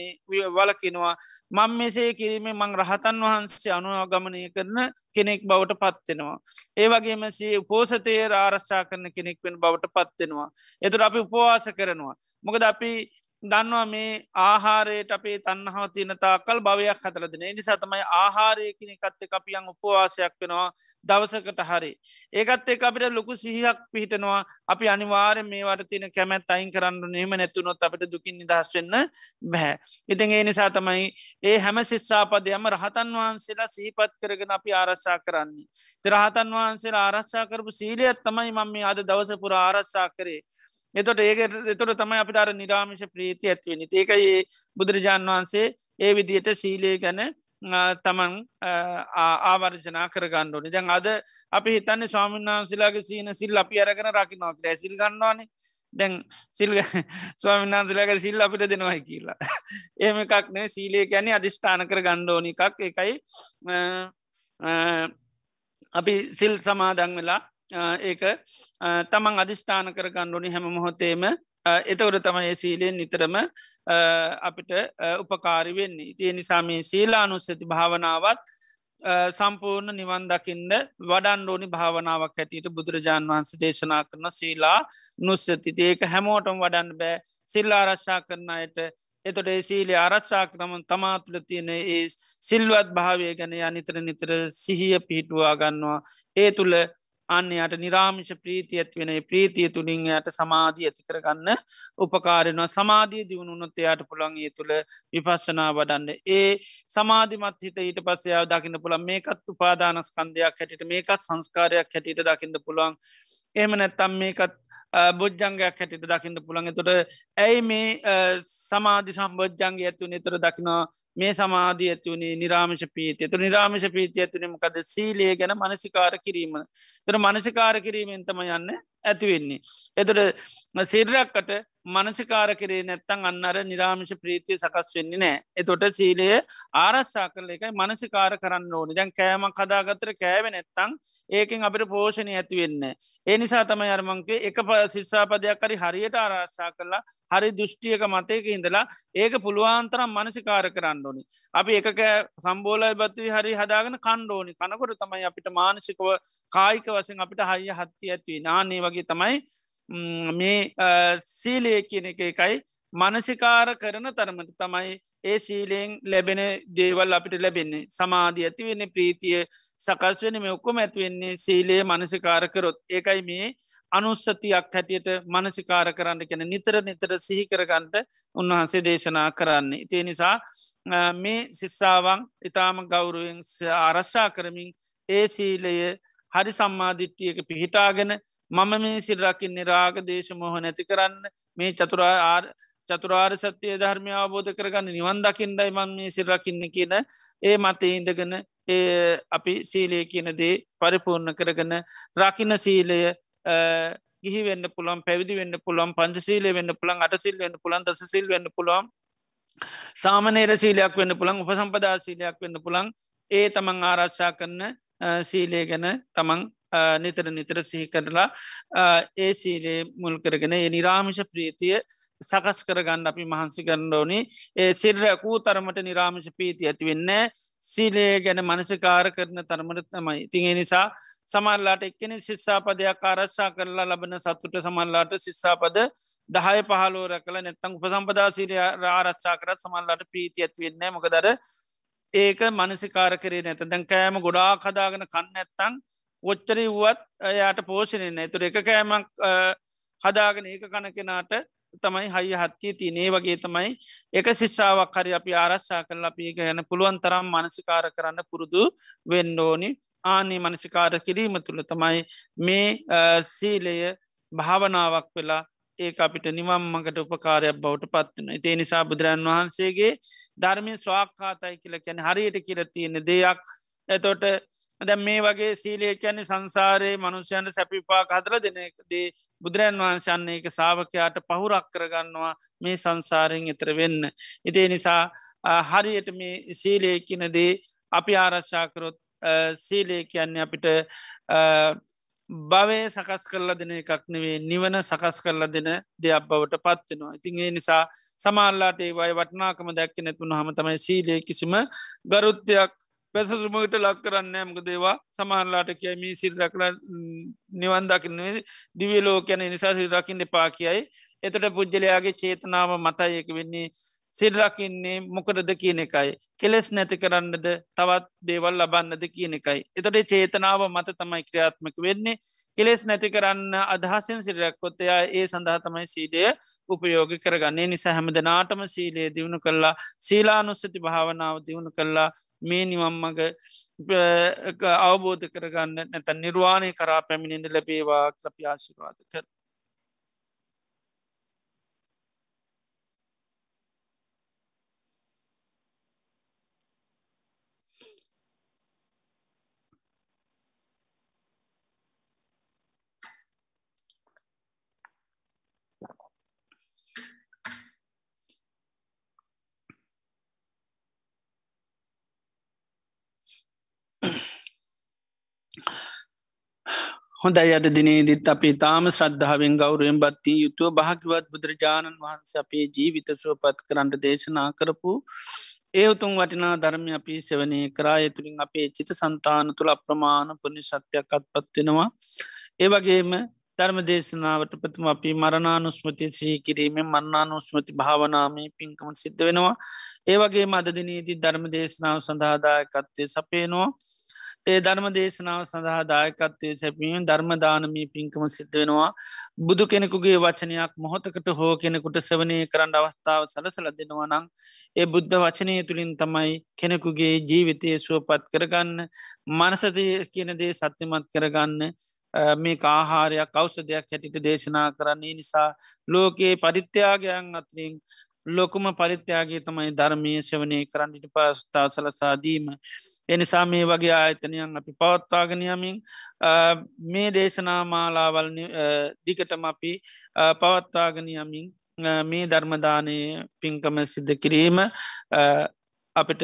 වලකිනවා. මං මෙසේ කිරීමේ මං රහතන් වහන්සේ අනුවගමනය කරන කෙනෙක් බවට පත්වෙනවා. ඒ වගේම සේ උපෝසතය ආරශ්ා කරන කෙනෙක් වෙන බවට පත්වෙනවා. එතුර අපි උපවාස කරනවා. මොකද අපි දන්නවා මේ ආහාරයට අපේ තන්නහාව තියනතා කල් භවයක් හතරදන නිසා තමයි ආහාරයකින එකත්තේ අපියන් උපවාසයක් වෙනවා දවසකට හරි. ඒකත් ඒ අපිට ලොකු සිහිහක් පිහිටනවා අපි අනිවාර මේවට තියන කැමැත් අයින් කරන්න නේම නැතුනොත් අපට දුකින් නිදහස්වෙන්න බැහැ. ඉතින් ඒ නිසා තමයි ඒ හැම ශිස්සාපදයම රහතන් වහන්සේලා සහිපත් කරගෙන අපි ආරශ්ා කරන්නේ. තරහතන් වහන්සේ ආරශ්ා කරපු සීලියත් තමයි මම මේ අද දවසපුර ආරශ්ා කරේ. එතොට ඒක එතොට තමයි අපිට අර නිරාමිෂ ප්‍රීති ඇත්වෙනි ඒකයි බුදුරජාණන් වහන්සේ ඒ විදියට සීලේ ගැන තමන් ආවර්ජනා කරගණ්ඩෝනි දැන් අද අපි හිතන්නේ ස්වාමීන් වහන්සේලාගේ සීන සිල් අපි අරගෙන රකිනොට ඇසිල් ගන්නවාන? දැන් සිල් ස්වාමින්නාන්සලගේ සිල් අපිට දෙනවයි කියලා. ඒම එකක් නේ සීලේ ගැන අධිෂ්ඨාන කර ගණ්ඩෝනි එකක්. එකයි අපි සිල් සමාදං වෙලා ඒක තමන් අධිෂ්ඨාන කරගණ්ඩුනි හැම මොහොතේම. එතවට තමයි සීලයෙන් නිතරම අපිට උපකාරි වෙන්නේ. තිය නිසාමේ සීලානුස්සති භාවනාවත් සම්පූර්ණ නිවන් දකින්න වඩන්ඩෝනි භාවනාවක් හැටියට බුදුරජාණන් වහන්ස දේශනා කරන සීලා නුස්සති ඒක හැමෝටම් වඩන්න බෑ. සිල් ආරශ්ා කරන අයට එතොට සීලි ආරච්චා ක්‍රම තමා තුළ තියෙන ඒ සිල්වත් භාවය ගැන අනිතර නිතර සිහිය පිහිටුවා ගන්නවා. ඒ තුළ අන්නයට නිරාමිෂ ප්‍රීති ඇත්වෙන ප්‍රීතිය තුළින් යට සමාධී ඇති කරගන්න උපකාරනවා සමාධී දියුණුනොත් එයාට පුළන් ඒ තුළ විපස්සනා වඩන්න. ඒ සමාධිමත් හිත ඊට පස්සයාව දකින්න පුළන් මේකත් උපාදානස්කන්දයක් හැටිට මේකත් සංස්කාරයක් හැටියට දකින්න පුළුවන්. එහම නැත්තම් මේකත් බොජ්ජංගයක් හැටිට දකින්න පුළන් තොට ඇයි මේ සමාධි සම්බෝජ්ජංග ඇතුවනේ තොර දකිනවා මේ සමාධී ඇතිවුණේ නිරාමිෂ පීතිය තු නිරාමිෂ පීතිය ඇතුනීමකද සීලේ ගැන මනසිකාර කිරීම. තර මනසිකාර කිරීමෙන්තම යන්න ඇතිවෙන්නේ. එතොට සිරරක්කට මනසිකාර කරේ නැත්තං අන්නර නිරාමිෂ ප්‍රීතිය සකස් වෙන්නේ නෑ එතොට සීලය ආරශ්ා කරල එකයි මනසිකාර කරන්න ඕනි දැන් කෑම කදාගතර කෑව නැත්තං ඒකෙන් අපිට පෝෂණය ඇතිවෙන්න. ඒ නිසා තම අරමංගේ එක සිස්සාපදයක් කරි හරියට ආරශ්ා කරලා හරි දෘෂ්ටියක මතයක ඉඳලා ඒක පුළුවන්තරම් මනසිකාර කරන්න ඕනි. අපි එක සම්බෝලයි බත්වී හරි හදාගෙන කණ්ඩෝනි කනකොට තමයි අපිට මානසිකව කායික වසින් අපිට හයිය හත්ති ඇත්වී නාන්නේ වගේ තමයි මේ සීලය කියන එක එකයි මනසිකාර කරන තරමට තමයි ඒ සීලයෙන් ලැබෙන දේවල් අපිට ලැබෙන්නේ සමාධී ඇති වෙන්න ප්‍රීතිය සකස් වෙන මේ ඔක්කොම ඇතිවෙන්නේ සීලයේ මනසිකාරකරොත් ඒකයි මේ අනුස්සතියක් හැටියට මනසිකාර කරන්න කැන නිතර නිතර සිහි කරගන්නට උන්වහන්සේ දේශනා කරන්නේ. ඉතිේ නිසා මේ සිස්සාවන් ඉතාම ගෞරුවෙන් ආරශ්ා කරමින් ඒ සීලය හරි සම්මාධිට්ටියක පිහිටාගෙන මම මේ සිල්රකින්නේ රාග දේශ මොහ නැති කරන්න මේ චතුරා චතුරාර් සත්‍යය ධර්මය අවබෝධ කරගන්න නිවන් දකිින්ඩයි මන් මේ සිල්රකින්න කියන ඒ මතේ ඉඳගෙන ඒ අපි සීලය කියන දේ පරිපූර්ණ කරගන්න රකින සීලය ගිහි වෙන්න පුළන් පැවිදි වෙන්න පුළන් පංචසීලය වෙන්න පුළන් අටසිල් වෙන්න පුළන් දසසිල් වෙන්න පුළොම් සාමනේර සීලයක් වෙන්න පුළන් උපසම්පදා සීලයක් වෙන්න පුළන් ඒ තමන් ආරක්ෂා කරන සීලය ගැන තමන් නිතර නිතර සිහි කරලා ඒ සීලේ මුල් කරගෙන ඒ නිරාමිෂ ප්‍රීතිය සකස් කරගන්න අපි මහන්සි කරන්නඩෝනි ඒ සිරකූ තරමට නිරාමිෂ පීති ඇති වෙන්න සීලේ ගැන මනසිකාර කරන තරමට තමයි. තිගේ නිසා සමල්ලාට එක්කෙන ශිස්සාපදයක් ආරශ්ා කරලා ලබන සත්තුට සමල්ලාට ශිස්සාපද දහය පහලෝර කළ නැත්තං උපසම්පදා සීරය ආරච්චා කරත් සමල්ලාට ප්‍රීති ඇති වෙන්න මොකදර ඒක මනසිකාර කරේ නැත. දැන් කෑම ගොඩා කදාගෙන කන්න ඇත්තං ඔච්චර වුවත් එයාට පෝෂණයන්න තුර එක කෑමක් හදාගෙන ඒක කණ කෙනාට තමයි හයි හත්තිය තිනේ වගේ තමයි එක ශිස්සාාවක් හරි අපි ආරශ්ා කල් අපි ගැන පුළුවන් තරම් මනසිකාර කරන්න පුරුදු වෙන්ඩෝනි ආනී මනසිකාර කිරීම තුළ තමයි මේ සීලය භාවනාවක් වෙලා ඒ අපිට නිවම් මඟට උපකාරයක් බවට පත්වන ඒ නිසා බුදුරන් වහන්සේගේ ධර්මය ස්වාක්කාතයි කියල කැන හරියට කියර තියෙන දෙයක්. එතොට දැ මේ වගේ සීලය කියන්නේ සංසාරයේ මනුෂ්‍යයන්ට සැපිපාක් හදර දෙනදේ බුදුරන් වහන්සයන්නේ එක සාාවකයාට පහුරක් කරගන්නවා මේ සංසාරයෙන් එතර වෙන්න. ඉතිේ නිසා හරියට මේ සීලය කියනදේ අපි ආරශ්ාකරොත් සීලය කියන්නේ අපිට භවය සකස් කරලා දෙන එකක් නෙවේ නිවන සකස් කරලා දෙන දෙයක් බවට පත්වෙනවා. ඉතින් ඒ නිසා සමාල්ලාට ඒවයි වටනාකම දැක්ක නැතුුණ හම තමයි සීලය කිසිම ගරුත්තයක් පැසසුමට ලක් කරන්න ඇමක දේවා සමාන්ලාට කියමී සිල්රකල නිවන්දකින්නේ දිවියලෝ කැන නිසා සිල්රකින්න පා කියයි. එතට පුද්ගලයාගේ චේතනාව මතයක වෙන්නේ සිල්රකින්නේ මොකටද කියන එකයි. කෙලෙස් නැති කරන්නද තවත් දේවල් ලබන්නද කියන එකයි. එතට චේතනාව මත තමයි ක්‍රියාත්මක වෙන්නේ කෙලෙස් නැති කරන්න අදහසෙන් සිරක්කොත්තයා ඒ සඳහා තමයි සීඩය උපයෝග කරගන්නේ නිසා හැමද නාටම සීලයේ දියුණු කල්ලා සීලානුස්සති භාවනාව දියුණු කල්ලා මේ නිවම්මග අවබෝධ කරගන්න නැත නිර්වාණය කරා පැමිණෙන්ට ලැබේවා අපි ආශිරවාද කර. හොඳයි අද දිනේදිත් අපි තාම ශ්‍රද්ධාවෙන් ගෞරුවෙන් බත්ති යුතුව භාගවත් බුදුරජාණන් වහන්ස අපේ ජීවිත සුවපත් කරන්නට දේශනා කරපු ඒ උතුන් වටිනා ධර්මය අපි සෙවනය කරා. එතුළින් අපේ චිත සන්තාන තුළ අප්‍රමාණ පුුණි සත්‍යයක් අත්පත්වෙනවා ඒ වගේම ධර්ම දේශනාවට ප්‍රතුම අපි මරණානුස්මති සහි කිරීමෙන් මන්නානුස්මති භාවනාමය පින්කම සිද්ධ වෙනවා. ඒ වගේ මදදිනීදී ධර්ම දේශනාව සඳහාදායකත්වය සපේනවා ඒ ධර්ම දේශනාව සඳහා දායකත්වය සැපීම ධර්මදානමී පින්කම සිද්ධ වෙනවා. බුදු කෙනෙකුගේ වචනයක් මොහොතකට හෝ කෙනෙකුට සවනය කරන්න අවස්ථාව සලසල දෙනවා නං ඒ බුද්ධ වචනය තුළින් තමයි කෙනෙකුගේ ජීවිතය සුවපත් කරගන්න මනසති කියනදේ සත්‍යමත් කරගන්න මේ ආහාරයක් කෞෂදයක් හැටිට දේශනා කරන්නේ. නිසා ලෝකයේ පරිත්‍යයාගයන් අතරින් ලොකුම පරිත්‍යයාගේ තමයි ධර්මය ශවනය කරන්නට පස්ථා සලසාදීම. එනිසා මේ වගේ ආයතනයන් අපි පවත්වාගෙනයමින් මේ දේශනා මාලාවල් දිකටම අපි පවත්වාගෙනයමින් මේ ධර්මදානය පින්කම සිද්ධ කිරීම අපිට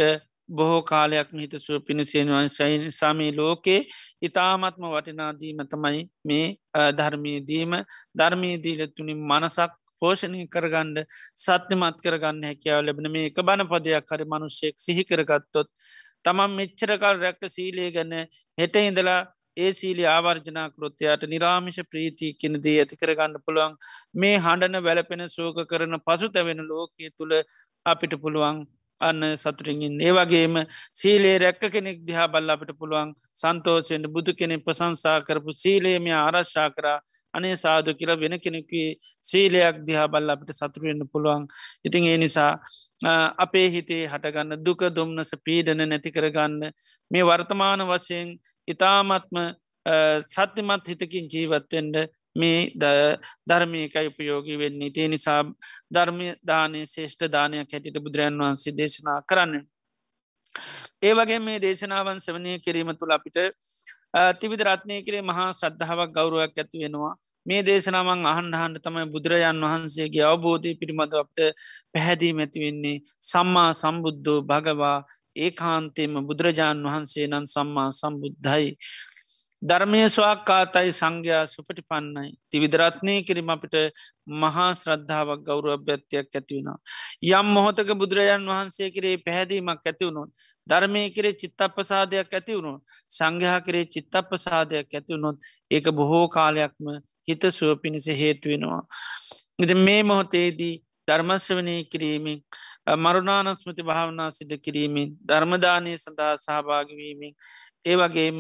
බොහෝ කාලයක් හිතසුව පිණිසේනුවන් සයි සමී ලෝකේ ඉතාමත්ම වටිනාදීම තමයි මේ ධර්මීදීම ධර්මීදීලතුනින් මනසක් පෝෂණය කරගණ්ඩ සත්‍යමත් කරගන්න හැකියාව ලැබෙන මේ එක බණ පදයක් හරි මනුෂ්‍යයෙක් සිහි කරගත්තොත් තමන් මෙච්චරකල් රැක්ක සීලේ ගැන හෙට ඉඳලා ඒ සීලි ආවර්ජනා කෘතියට නිරාමිෂ ප්‍රීති කෙනදී ඇති කරගන්න පුළුවන්. මේ හඬන වැලපෙන සෝක කරන පසු තැවෙන ලෝකයේ තුළ අපිට පුළුවන් අන්න සතුරින්ගින් ඒවගේම සීලේ රැක්ක කෙනෙක් දිහා බල්ල අපට පුළුවන් සන්තෝෂයෙන් බුදු කෙනෙ ප්‍රසංසා කරපු සීලේම ආරශ්ා කරා. අනේ සාදු කියලා වෙන කෙනෙකි සීලයක් දිහා බල්ල අපට සතුරෙන්න්න පුළුවන්. ඉතින් ඒ නිසා අපේ හිතේ හටගන්න දුක දුම්නස පීඩන නැති කරගන්න මේ වර්තමාන වශයෙන් ඉතාමත්ම සත්‍යමත් හිතකින් ජීවත්වෙන්ට මේ ධර්මයකයි උපයෝගී වෙන්නේ තිය නිසා ධර්මය දානය ශේෂ්ඨ දානයක් හැටිට බුදුරජන් වහන්සේ දේශනා කරන්න. ඒ වගේ මේ දේශනාවන් සවනය කිරීම තුළ අපිට තිවිද රත්නය කරේ මහා ශ්‍රද්ධාවක් ගෞරුවක් ඇති වෙනවා. මේ දේශනාවන් අහන්හන්ට තමයි බුදුරජාන් වහන්සේගේ අවබෝධය පිළිබඳ අපට පැහැදී මැතිවෙන්නේ සම්මා සම්බුද්ධෝ භගවා ඒ කාන්තේම බුදුරජාණන් වහන්සේ නම් සම්මා සම්බුද්ධයි. ධර්මය ස්වාක්කාතයි සංඝයා සුපටි පන්නයි තිවිදරත්නය කිරීම අපිට මහා ශ්‍රද්ධාවක් ගෞරුව අභ්‍යත්තියක් ඇතිවෙනවා. යම් මොහොතක බුදුරජාන් වහන්සේ කරේ පැහැදීමක් ඇතිවුණොත් ධර්මය කරේ චිත්තප්‍රසාදයක් ඇතිවුණු සංඝයා කරේ චිත්තප්‍රසාදයක් ඇතිවුණොත් ඒක බොහෝ කාලයක්ම හිත සුව පිණිස හේතුවෙනවා. ඉති මේ මොහොතේදී ධර්මස්වනය කිරීමෙන් මරුණානස්මති භාවනා සිද කිරීමෙන් ධර්මදානය සඳහා සහභාගවීමෙන් ඒ වගේම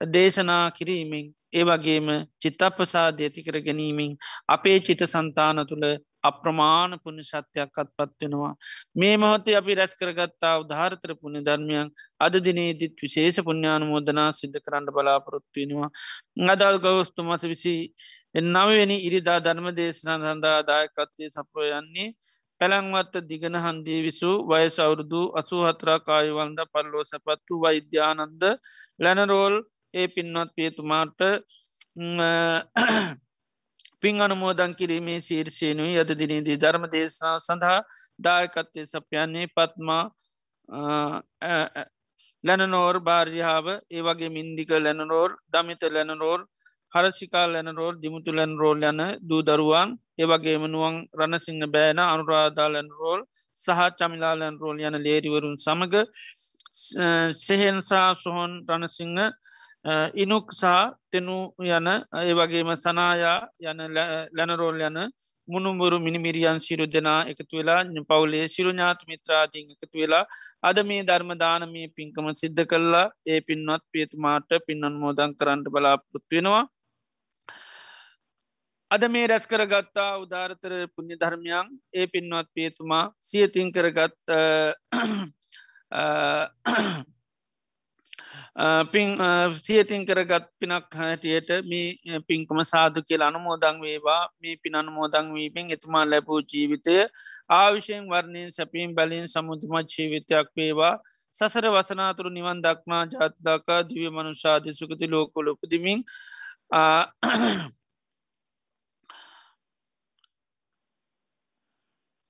දේශනා කිරීමෙන් ඒ වගේම චිත්තප්‍රසාධ ඇතිකර ගැනීමෙන් අපේ චිත සන්තාන තුළ අප්‍රමාණ පුුණ ශත්‍යයක් අත්පත්වෙනවා. මේ මොහොතේ අපි රැස් කරගත්තා උදාාරතර පුුණ ධර්මයන් අද දිනේදිත් විශේෂ පුුණ්ඥාන මෝදනා සිද්ධ කරන්න බලාපොරොත්තුවෙනවා. අදල් ගවස්තු මස විසි නවවෙනි ඉරිදා ධර්ම දේශනා සඳහා දායකත්තය සප්‍රයන්නේ පැළංවත්ත දිගන හන්දී විසු වයස අවුරුදු අසූ හතරා කායවන්ද පල්ලෝ සැපත්තු වෛද්‍යානන්ද ලැනරෝල් ඒ පින්වත් පියතුමාට පින් අනුමෝදන් කිරීමේ සීර්ෂයනුයි අද දිනේදී ධර්ම දේශනාව සඳහා දායකත්වය සපයන්නේ පත්මා ලැනනෝර් භාර්යාව ඒවගේ මින්දික ලැනරෝර් දමිත ලැනරෝර් හරසිකා ලැනරෝල් දිමුතු ලැන් රෝල් යන දූ දරුවන් ඒවගේම නුවන් රණසිංහ බෑන අනුරාධාලැන් රෝල් සහ චමිලාලැන් රෝල් යන ලේරිවරුන් සමඟ සෙහෙන්සා සොහොන් රණසිංහ ඉනුක් සහ තෙනු යන ඒවගේම සනායා යන ලැනරෝල් යන මුණුමුරු මිනිමිරියන් සිරු දෙනා එකතු වෙලා පවුලේ සිරු ඥාත මිත්‍රාතින් එකතු වෙලා අද මේ ධර්මදානමී පින්කම සිද්ධ කල්ලා ඒ පින්වත් පියතුමාට පින්නන් මෝදන් කරන්නට බලාපොත්වෙනවා අද මේ රැස් කරගත්තා උදාරතර පුුණ්‍ය ධර්මයන්. ඒ පින්වත් පියතුමා සියතින් කරගත් පින් සියතින් කරගත් පිනක් හැටියට මේ පින්කම සාදු කියල අනුමෝදං වේවා. මේ පින් අනුමෝදං වීපෙන් එතුමා ලැබූ ජීවිතය ආවිෂයෙන් වර්ණයෙන් සැපීම් බලින් සමුතුමත් ජීවිතයක් වේවා. සසර වසනාතුරු නිවන් දක්නා ජාතදාකා දිවිය මනුෂාධි සුකති ලෝකොල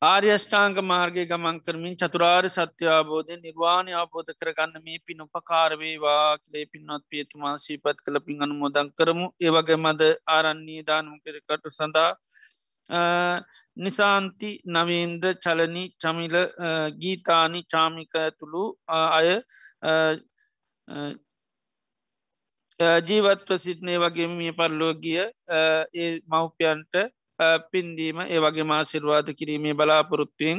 උපදිමින් ආර්යෂ්ඨාංක මාර්ගය ගමන් කරමින් චතුරාර් සත්‍යාබෝධය නිර්වාණය අවබෝධ කරගන්න මේ පින් උපකාරවේවා කලේ පින්වත් පියතුමා සීපත් කළ පින් අනුමෝදන් කරමු. ඒවගේ මද ආරන්නේ දානුම් කරකට සඳහා නිසාන්ති නවීන්ද්‍ර චලනි චමිල ගීතානි චාමික ඇතුළු අය ජීවත්ව සිත්නය වගේ මිය පරලෝගිය ඒ මව්පියන්ට පින්දීම ඒ වගේ මාසිර්වාද කිරීමේ බලාපොරොත්තුවෙන්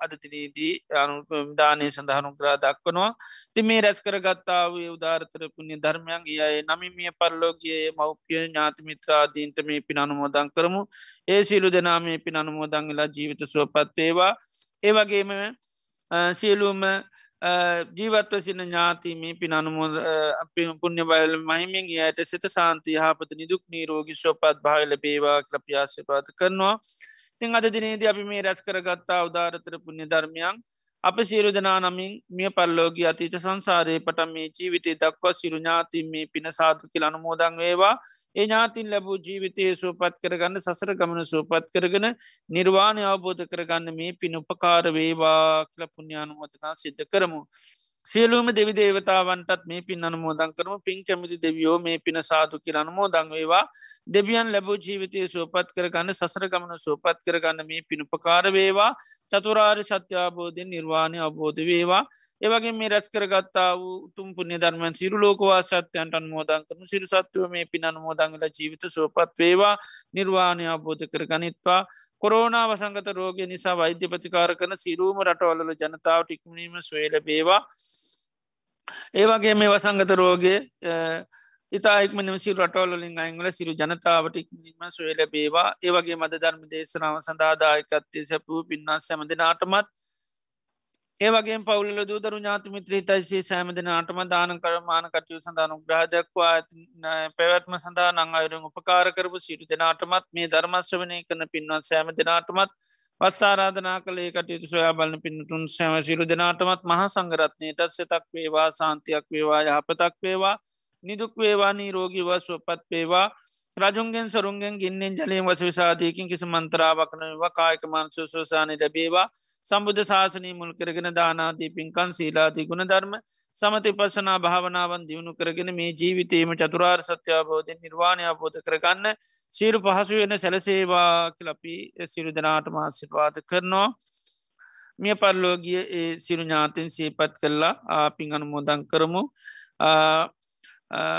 අදතිනීදී අනුදානය සඳහනු කරා දක්වනවා. ති මේ රැස් කර ගත්තාව උදාරතර පුුණ්‍ය ධර්මයන් ඒ නමිමිය පරලෝගයේ මව්පිය ඥාතිමිත්‍රාදීන්ට මේ පින් අනුමෝදන් කරමු. ඒ සිලු දෙනාමේ පින් අනුමෝදංගලා ජීවිත සුවපත්වේවා ඒ වගේම සියලුම ජීවත්ව සින ඥාතිමේ පිනනුමෝද පුුණ්‍ය බයල මහිමින් යට සිත සාන්ති හපත නිදුක් නීරෝගි ශෝපත් භායල බේවා කලප්‍යාශපාත කරනවා. තිං අද දිනේද අපි මේ රැස් කරගත්තා උදාරතර පුුණ්‍ය ධර්මයන්. අප සිරු දෙනා නමින් මිය පල්ලෝගී අතීත සංසාරය පටම් මේ ජීවිතය දක්වා සිරු ඥාතින් මේ පින සාතු කියල අනුමෝදං වේවා ඒ ඥාතින් ලැබූ ජීවිතය සූපත් කරගන්න සසර ගමන සූපත් කරගෙන නිර්වාණය අවබෝධ කරගන්න මේ පින උපකාර වේවා කියල පුුණ්‍යානුමෝතනා සිද්ධ කරමු. සියලුම දෙවි දේවතාවන්ටත් මේ පින් අනුමෝදන් කරම. පින් කැමිති දෙවියෝ මේ පින සාතු කියල අනුමෝදං වේවා. දෙවියන් ලැබූ ජීවිතය සූපත් කරගන්න සසර ගමන සූපත් කරගන්න මේ පිණුපකාර වේවා. චතුරාර් සත්‍යාබෝධයෙන් නිර්වාණය අබෝධ වේවා. ඒවගේ මේ රැස් කරගත්තා වූ උතුම් පුුණ්‍ය ධර්මයන් සිරු ලෝකවාසත්‍යයන්ට අන්මෝදන් කරන සිරු සත්වව මේ පින් අනුමෝදංගල ජීවිත සූපත් වේවා. නිර්වාණය අබෝධ කර ගනිත්වා කොරෝනා වසංගත රෝගය නිසා වෛද්‍ය ප්‍රතිකාර කන සිරුවම රටවල්ල ජනතාවට ඉක්මනීම ස්වේල බේවා ඒවගේ මේ වසංගත රෝගය ඉතායික්මනම සිරු රටවලින් අංගල සිරු ජනතාවට ඉක්මනීම ස්වේල බේවා ඒවගේ මද ධර්ම දේශනාව සඳාදායකත්තේ සැපූ පින්නා සැමදිනාටමත් ඒවගේ පවුල දූදරු ඥාති මිත්‍රී තයිසේ සෑමදින අටම දාන කරමාන කටයු සඳහනු ග්‍රහදක්වා පැවැත්ම සඳහා නංअයුරුම් උපකාර කරපු සිරු දෙනාටමත් මේ ධර්මශ්‍රවනය කන පින්වත් සෑම දෙනාටමත් වස්සාරාධනා කළේ කටයුතු සොයා බලන පින්නතුන් සෑම සිරු දෙනාටමත් මහ සංගරත්නයටත් සතක් වේවා සාන්තියක් වේවා යහපතක් වේවා. නිදුක් වේවානී රෝගී වස්වපත් වේවා. රජුන්ගෙන් සරුන්ගෙන් ගින්නෙන් ජලයෙන් වස විසාධයකින් කිසි මන්ත්‍රාවකන වකායක මන්සු සෝසානය ලැබේවා. සම්බුද්ධ ශාසනී මුල් කරගෙන දානාදී පින්කන් සීලාදී ගුණ ධර්ම සමති පසනා භාවනාවන් දියුණු කරගෙන මේ ජීවිතයම චතුරාර් සත්‍යාබෝධය නිර්වාණය අබෝධ කරගන්න සීරු පහසු වෙන සැලසේවා කලපි සිරු දෙනාට මාසිපාද කරනවා. මිය පරලෝගිය ඒ සිරු ඥාතින් සේපත් කරලා ආපින් අනුමෝදන් කරමු.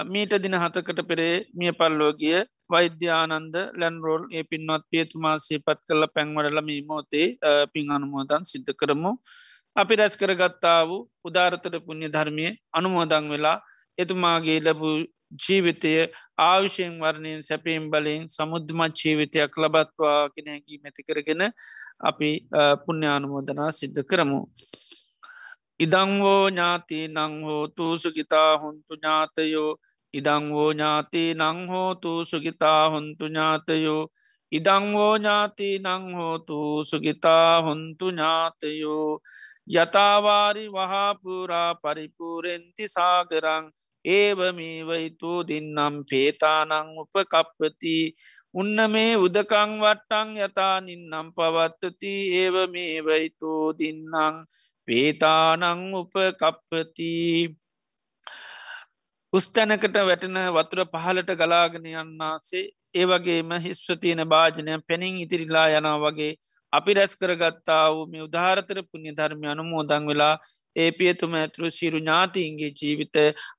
මීට දින හතකට පෙරේ මිය පල්ලෝගිය වෛද්‍යානන්ද ලැන්රෝල් ඒ පින්වත් පියතුමා සේපත් කල්ල පැංවඩල මේ මෝතේ පින් අනුමෝදන් සිද්ධ කරමු අපි රැස් කරගත්තා වූ උදාරතර පුුණ්‍ය ධර්මය අනුමෝදං වෙලා එතුමාගේ ලැබූ ජීවිතය ආවිෂයෙන් වර්ණයෙන් සැපීම් බලයෙන් සමුද්ධමත් ජීවිතයක් ලබත්වා කෙනැකී මැති කරගෙන අපි පුුණ්‍යානුමෝදනා සිද්ධ කරමු. ඉදංවෝ ඥාති නංහෝතු සුගිතා හොන්තු ඥාතයෝ. ඉදංවෝ ඥාති නංහෝතු සුගිතා හොන්තු ඥාතයෝ. ඉදංවෝ ඥාති නංහෝතු සුගිතා හොන්තු ඥාතයෝ. යතාවාරි වහාපුරා පරිපූරෙන්ති සාගරං. ඒවමීවයිතු දින්නම් පේතානං උපකප්පති. උන්න මේ උදකං වට්ටං යතානින්නම් පවත්තති ඒව මේ වයිතු දින්නම් පේතානං උපකප්පති. උස්තැනකට වැටෙන වතුර පහලට ගලාගෙන යන්නාසේ ඒවගේම හිස්වතියන භාජනය පෙනින් ඉතිරිලා යනා වගේ අපි රැස් කරගත්තා වූ මේ උදාහරතර පුුණ්‍ය ධර්මය අනුමෝදං වෙලා ඒ පියතුම ඇතුළු සිරු ඥාතින්ගේ ජීවිත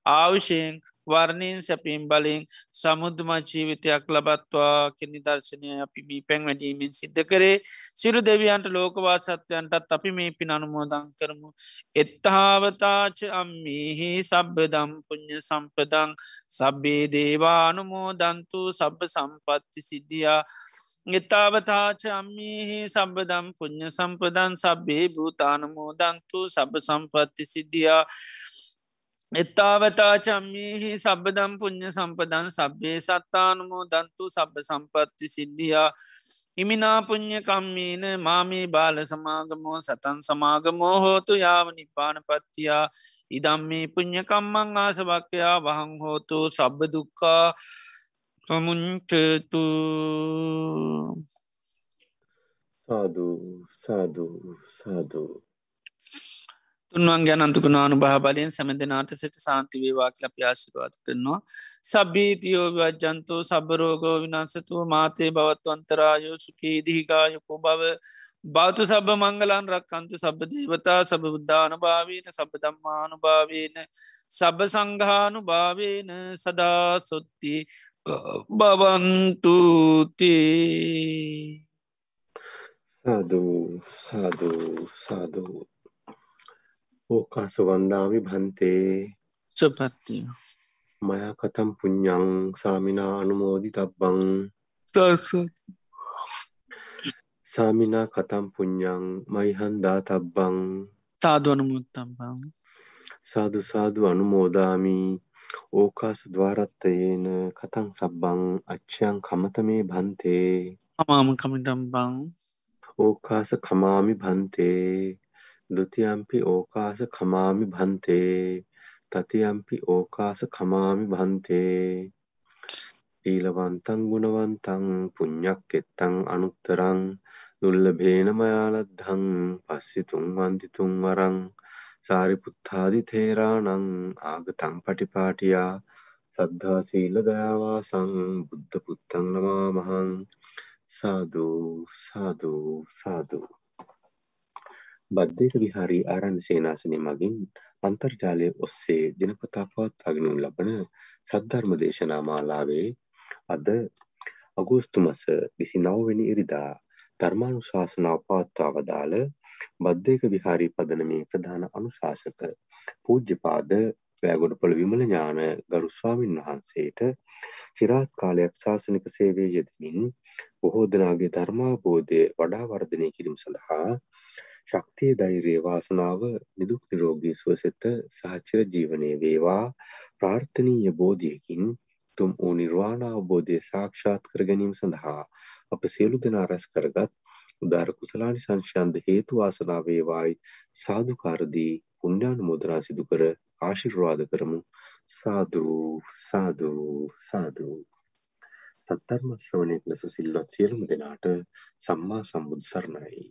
ආවුෂයෙන් වර්ණයෙන් සැපීම් බලින් සමුද්දුමත් ජීවිතයක් ලබත්වා කෙනි දර්ශනය අපි මී පැන්වැඩීමෙන් සිද්ධ කරේ. සිරු දෙවියන්ට ලෝකවාසත්වයන්ටත් අපි මේ පින් අනුමෝදං කරමු. එත්තාවතාච අම්මිහි සබ්බදම් පුුණ්්‍ය සම්පදං. සබ්බේ දේවානුමෝදන්තු සබ්බ සම්පත්ති සිද්ධියා. එතාවතාච අම්මිහි සබදම් පුුණ්්‍ය සම්පදන් සබ්බේ භූතානමෝ දන්තු සබ සම්පත්ති සිද්ධියා. එත්තාවතා චම්මිහි සබදම් පුුණ්්‍ය සම්පදන් සබ්බේ සත්තානමෝ දන්තු සබ සම්පත්ති සිද්ධියා. හිමිනා පුුණ්්‍ය කම්මීන මාමී බාල සමාගමෝ සතන් සමාගමෝ හෝතු යාව නිපාන පත්තියා. ඉදම්මී පුුණ්්‍ය කම්මං ආසවක්කයා වහං හෝතු සබ්බ දුක්කා සමුංචතු සාධූ සාධූ සාධූ තුන්වන්ගේ අනන්තුකුණානු භහ බලයෙන් සැමදනාට සිට සාන්ති වේවාක් ලපි ආශිරවාද කරනවා. සබීතියෝ වජ්ජන්තෝ සබරෝගෝ විනාසතුව මාතේ බවත්ව අන්තරායෝ සුකී දිහිකායකෝ බව. භාතු සබ මංගලන් රක්කන්තු සබ දේවතා සබ බුද්ධාන භාවීන සබ දම්මානු භාවීන සබ සංඝානු භාවීන සදා සොත්ති බවන්තුතිී සාධූ සාධූ සාධූ ඕකාස වන්දාමි භන්තේ සපත්තිය මයා කතම් පුඤ්ඥං සාමිනා අනුමෝදි තබ්බං සාමිනා කතම් පුඤ්ඥං මයිහන්දා තබ්බං සාධුවනමුත්තම්බං සාදු සාදු අනුමෝදාමි ඕකාසු දවාරත්තයේන කතං සබ්බං අච්චයන් කමතමේ භන්තේ। අමාම කමිටම්බං ඕකාස කමාමි භන්තේ। දුතියම්පි ඕකාස කමාමි භන්තේ। තතියම්පි ඕකාස කමාමි භන්තේ। ඊලවන්තං ගුණවන්තං පුඤ්ඥක් එත්තං අනුත්තරං। දුල්ල භේනමයාලද්දං පස්සිතුන් වන්තිතුන් වරං සාරිපුත්තාදි තේරානං ආගතං පටිපාටියා සද්ධා සීල දයාවාසං බුද්ධ පුත්තං නමා මහන් සාධූ සාධූ සාධූ බද්ධයක විහාරී ආරණ්‍ය සේනාසනය මගින් අන්තර්ජාලය ඔස්සේ දිනපතා පවත්වාගෙන ලබන සද්ධර්ම දේශනා මාලාවේ අද අගෝස්තු මස 29 වෙනි ඉරිදා ධර්මානුශාසනාව පවත්වා වදාළ බද්ධයක විහාරී පදනමේ ප්‍රධාන අනුශාසක පූජ්‍යපාද වැෑගොඩපොළ විමල ඥාන ගරු ස්වාමින් වහන්සේට චිරාත් කාලයක් ශාසනික සේවය යෙදමින් බොහෝ දෙනාගේ ධර්මාබෝධය වඩා වර්ධනය කිරීම සඳහා ශක්තිය ධෛර්යය වාසනාව නිදුක් නිරෝගී සුවසෙත සහචර ජීවනය වේවා. ප්‍රාර්ථනීය බෝධියකින් තුම් වූ නිර්වාණ අවබෝධය සාක්ෂාත් කර ගැනීම සඳහා අප සියලු දෙනා රැස් කරගත් උදාර කුසලානි සංශයන්ද හේතු වාසනා වේවායි. සාදුකාරදී පුණ්‍යානුමෝදනා සිදු කර ආශිර්වාද කරමු. සාදු සාදු සාදු. සත්ධර්ම ශ්‍රවණය කළ සිල්වත් සියලුම දෙනාට සම්මා සම්බුදු සරණයි.